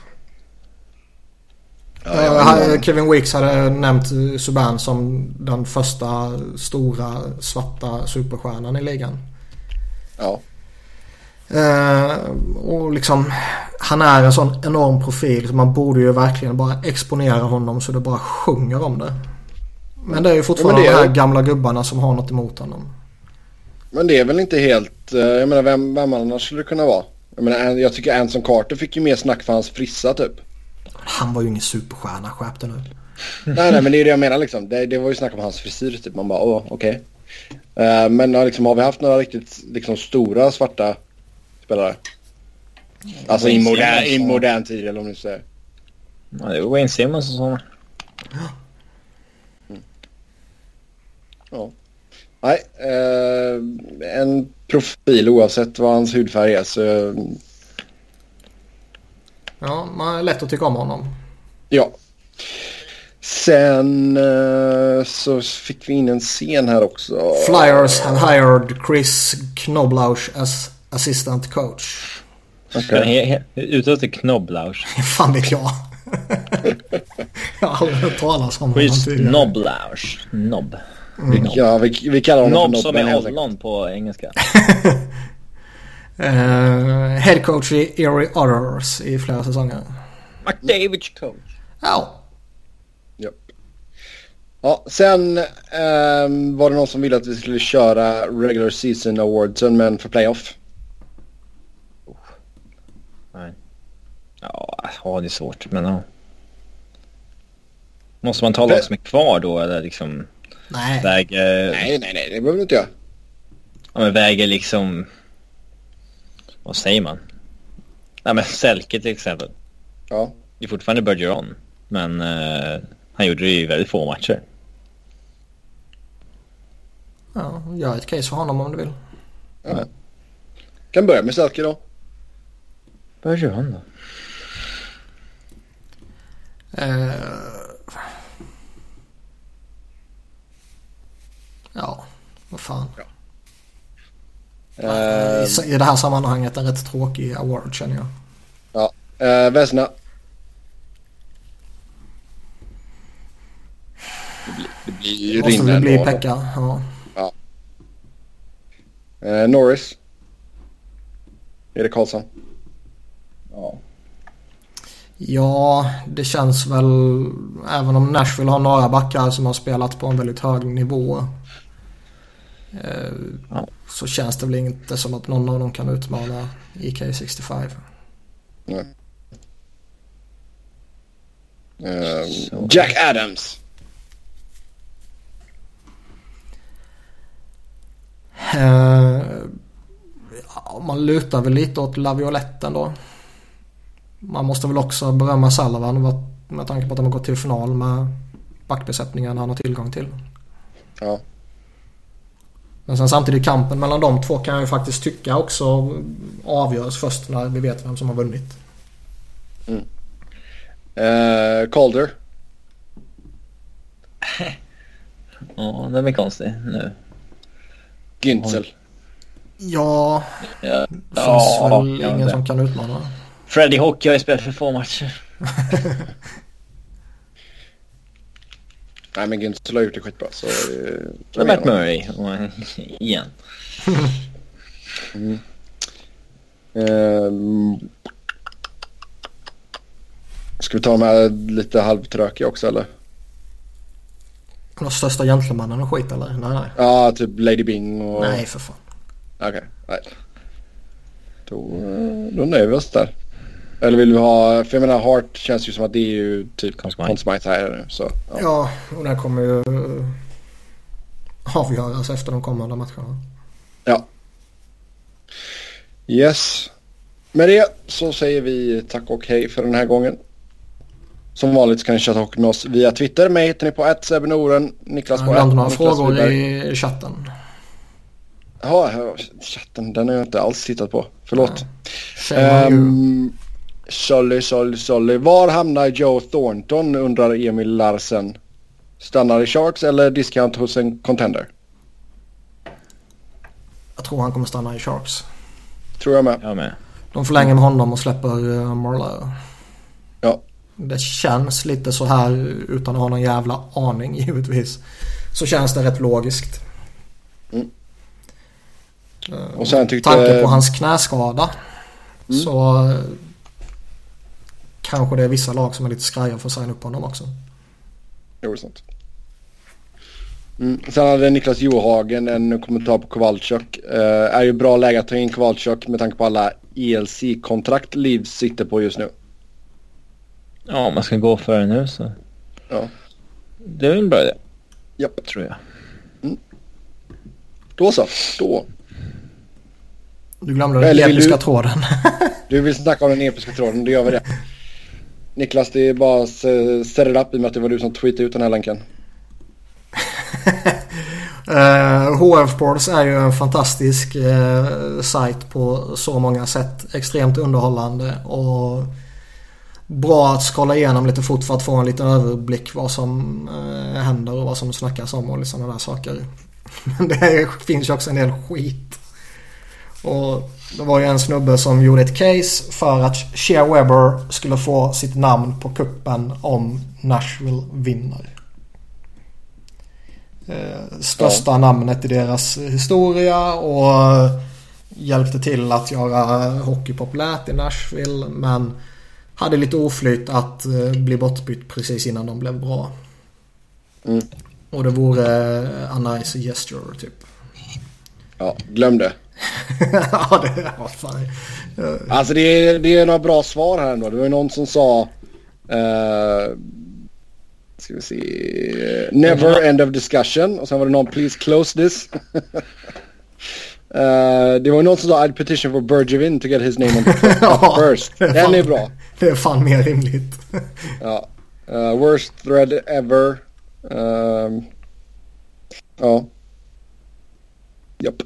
Ja, Kevin Weeks hade nämnt Subban som den första stora svarta superstjärnan i ligan. Ja. Uh, och liksom han är en sån enorm profil så man borde ju verkligen bara exponera honom så det bara sjunger om det. Men det är ju fortfarande ja, är... de här gamla gubbarna som har något emot honom. Men det är väl inte helt, uh, jag menar vem, vem annars skulle det kunna vara? Jag menar jag tycker Anson Carter fick ju mer snack för hans frissa typ. Han var ju ingen superstjärna, skärp nu. nej, nej, men det är det jag menar liksom. Det, det var ju snack om hans frisyr typ. Man bara, åh, okej. Okay. Uh, eh, men liksom, har vi haft några riktigt liksom, stora svarta spelare? Alltså i modern, i modern tid eller om du säger. Ja, det är Wayne Simmons och sådana. Mm. Ja. Nej, uh, en profil oavsett vad hans hudfärg är så Ja, man är lätt att tycka om honom. Ja. Sen uh, så fick vi in en scen här också. Flyers have hired Chris Knoblauch as assistant coach. Okay. Ute efter Knoblauch. Fan vet jag. jag har aldrig hört talas om Chris honom Knoblauch. Nobb. Mm. Ja, vi, vi kallar honom Nobb som är ollon på engelska. Uh, head coach i Erie Otters i flera säsonger. McDavids coach. Ja. Yep. Ja, sen um, var det någon som ville att vi skulle köra regular season awardsen men för playoff. Oh. Nej. Ja, det är svårt men ja. Måste man ta lag som är kvar då eller liksom? Nej. Väger... Nej, nej, nej, det behöver du inte göra. Ja, men väger liksom vad säger man? Nej men Selke till exempel. Ja. Det är fortfarande Bergeron. Men uh, han gjorde det i väldigt få matcher. Ja, gör ett case för honom om du vill. Ja. Kan börja med Selke då. Bergeron då? Uh... Ja, vad fan. Ja. Uh, I det här sammanhanget en rätt tråkig award känner jag. Ja. Uh, Vesna. Det blir, det blir ju Måste väl bli Pekka. Ja. ja. Uh, Norris. Är det Karlsson? Ja. Ja, det känns väl... Även om Nashville har några backar som har spelat på en väldigt hög nivå. Eh, ja. Så känns det väl inte som att någon av dem kan utmana IK65. Nej. Uh, Jack Adams. Uh, ja, man lutar väl lite åt Lavioletten då. Man måste väl också berömma Salavan med tanke på att de har gått till final med backbesättningen han har tillgång till. Ja. Men sen samtidigt kampen mellan de två kan jag ju faktiskt tycka också avgörs först när vi vet vem som har vunnit. Mm. Uh, Calder. ja, den är konstig nu. Güntzel. Ja, ja. det finns ja, väl ingen det. som kan utmana. Freddie Hockey har ju spelat för få matcher. Nej men Güntzel har gjort det skitbra så... Det är Matt Murray igen. mm. Um, ska vi ta de här lite halvtrökiga också eller? De största gentlemannen och skit eller? Nej, nej. Ja, typ Lady Bing och... Nej, för fan. Okej, okay, nej. Då, då nöjer vi oss där. Eller vill vi ha, för jag menar Hart känns ju som att det är ju typ Conn Smythe här nu. Så, ja. ja, och den kommer ju avgöras efter de kommande matcherna. Ja. Yes. Med det så säger vi tack och hej för den här gången. Som vanligt kan ni chatta med oss via Twitter. Mig hittar ni på @sebnoren, Niklas på Jag har några frågor i chatten. Ja, chatten den har jag inte alls tittat på. Förlåt. Ja. Um, Solly, Solly, Solly. Var hamnar Joe Thornton undrar Emil Larsen. Stannar i Sharks eller discount hos en contender? Jag tror han kommer stanna i Sharks. Tror jag med. Jag med. De förlänger med honom och släpper uh, Marlowe. Ja. Det känns lite så här utan att ha någon jävla aning givetvis. Så känns det rätt logiskt. Mm. Uh, och sen tyckte... Tanke på hans knäskada. Mm. Så kanske det är vissa lag som är lite skraja för att signa upp honom också. Jo, sant. Mm. Sen hade Niklas Johagen en kommentar på Kowalczyk. Uh, är ju bra läge att ta in Kowalczyk med tanke på alla ELC-kontrakt Liv sitter på just nu. Ja, man ska gå för det nu så. Ja. Det är väl en bra idé. Japp. Tror jag. Mm. Då så. Då. Du glömde den episka du... tråden. du vill snacka om den episka tråden, då gör vi det. Niklas, det är bara set it up i och med att det var du som tweetade ut den här länken. Eh, uh, HF Ports är ju en fantastisk uh, sajt på så många sätt. Extremt underhållande och bra att skala igenom lite fort för att få en liten överblick vad som uh, händer och vad som snackas om och sådana där saker. Men det finns ju också en del skit. Och det var ju en snubbe som gjorde ett case för att Shea Weber skulle få sitt namn på kuppen om Nashville vinner. Eh, största ja. namnet i deras historia och hjälpte till att göra hockey populärt i Nashville men hade lite oflyt att eh, bli bortbytt precis innan de blev bra. Mm. Och det vore a nice gesture typ. Ja, glöm det. ja, det var fan. Alltså det är, det är några bra svar här ändå. Det var ju någon som sa... Uh, ska vi se. Never end of discussion. Och sen var det någon please close this. uh, det var någon som sa I'd petition for Bergevin to get his name on the ja, first. Den fan, är bra. Det är fan mer rimligt. ja. Uh, worst thread ever. Um, ja. Japp.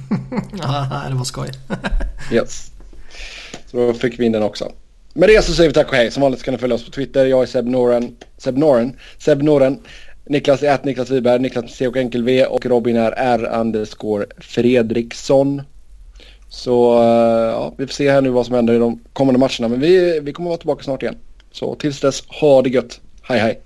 ja, det var skoj. yes. Så då fick vi in den också. Med det så säger vi tack och hej. Som vanligt kan ni följa oss på Twitter. Jag är Seb Noren. Seb Noren. Seb Noren. Niklas är att Niklas Wiberg. Niklas med C och enkel V. Och Robin är R underscore Fredriksson. Så eh, ja, vi får se här nu vad som händer i de kommande matcherna. Men vi, vi kommer vara tillbaka snart igen. Så tills dess, ha det gött. Hej hej.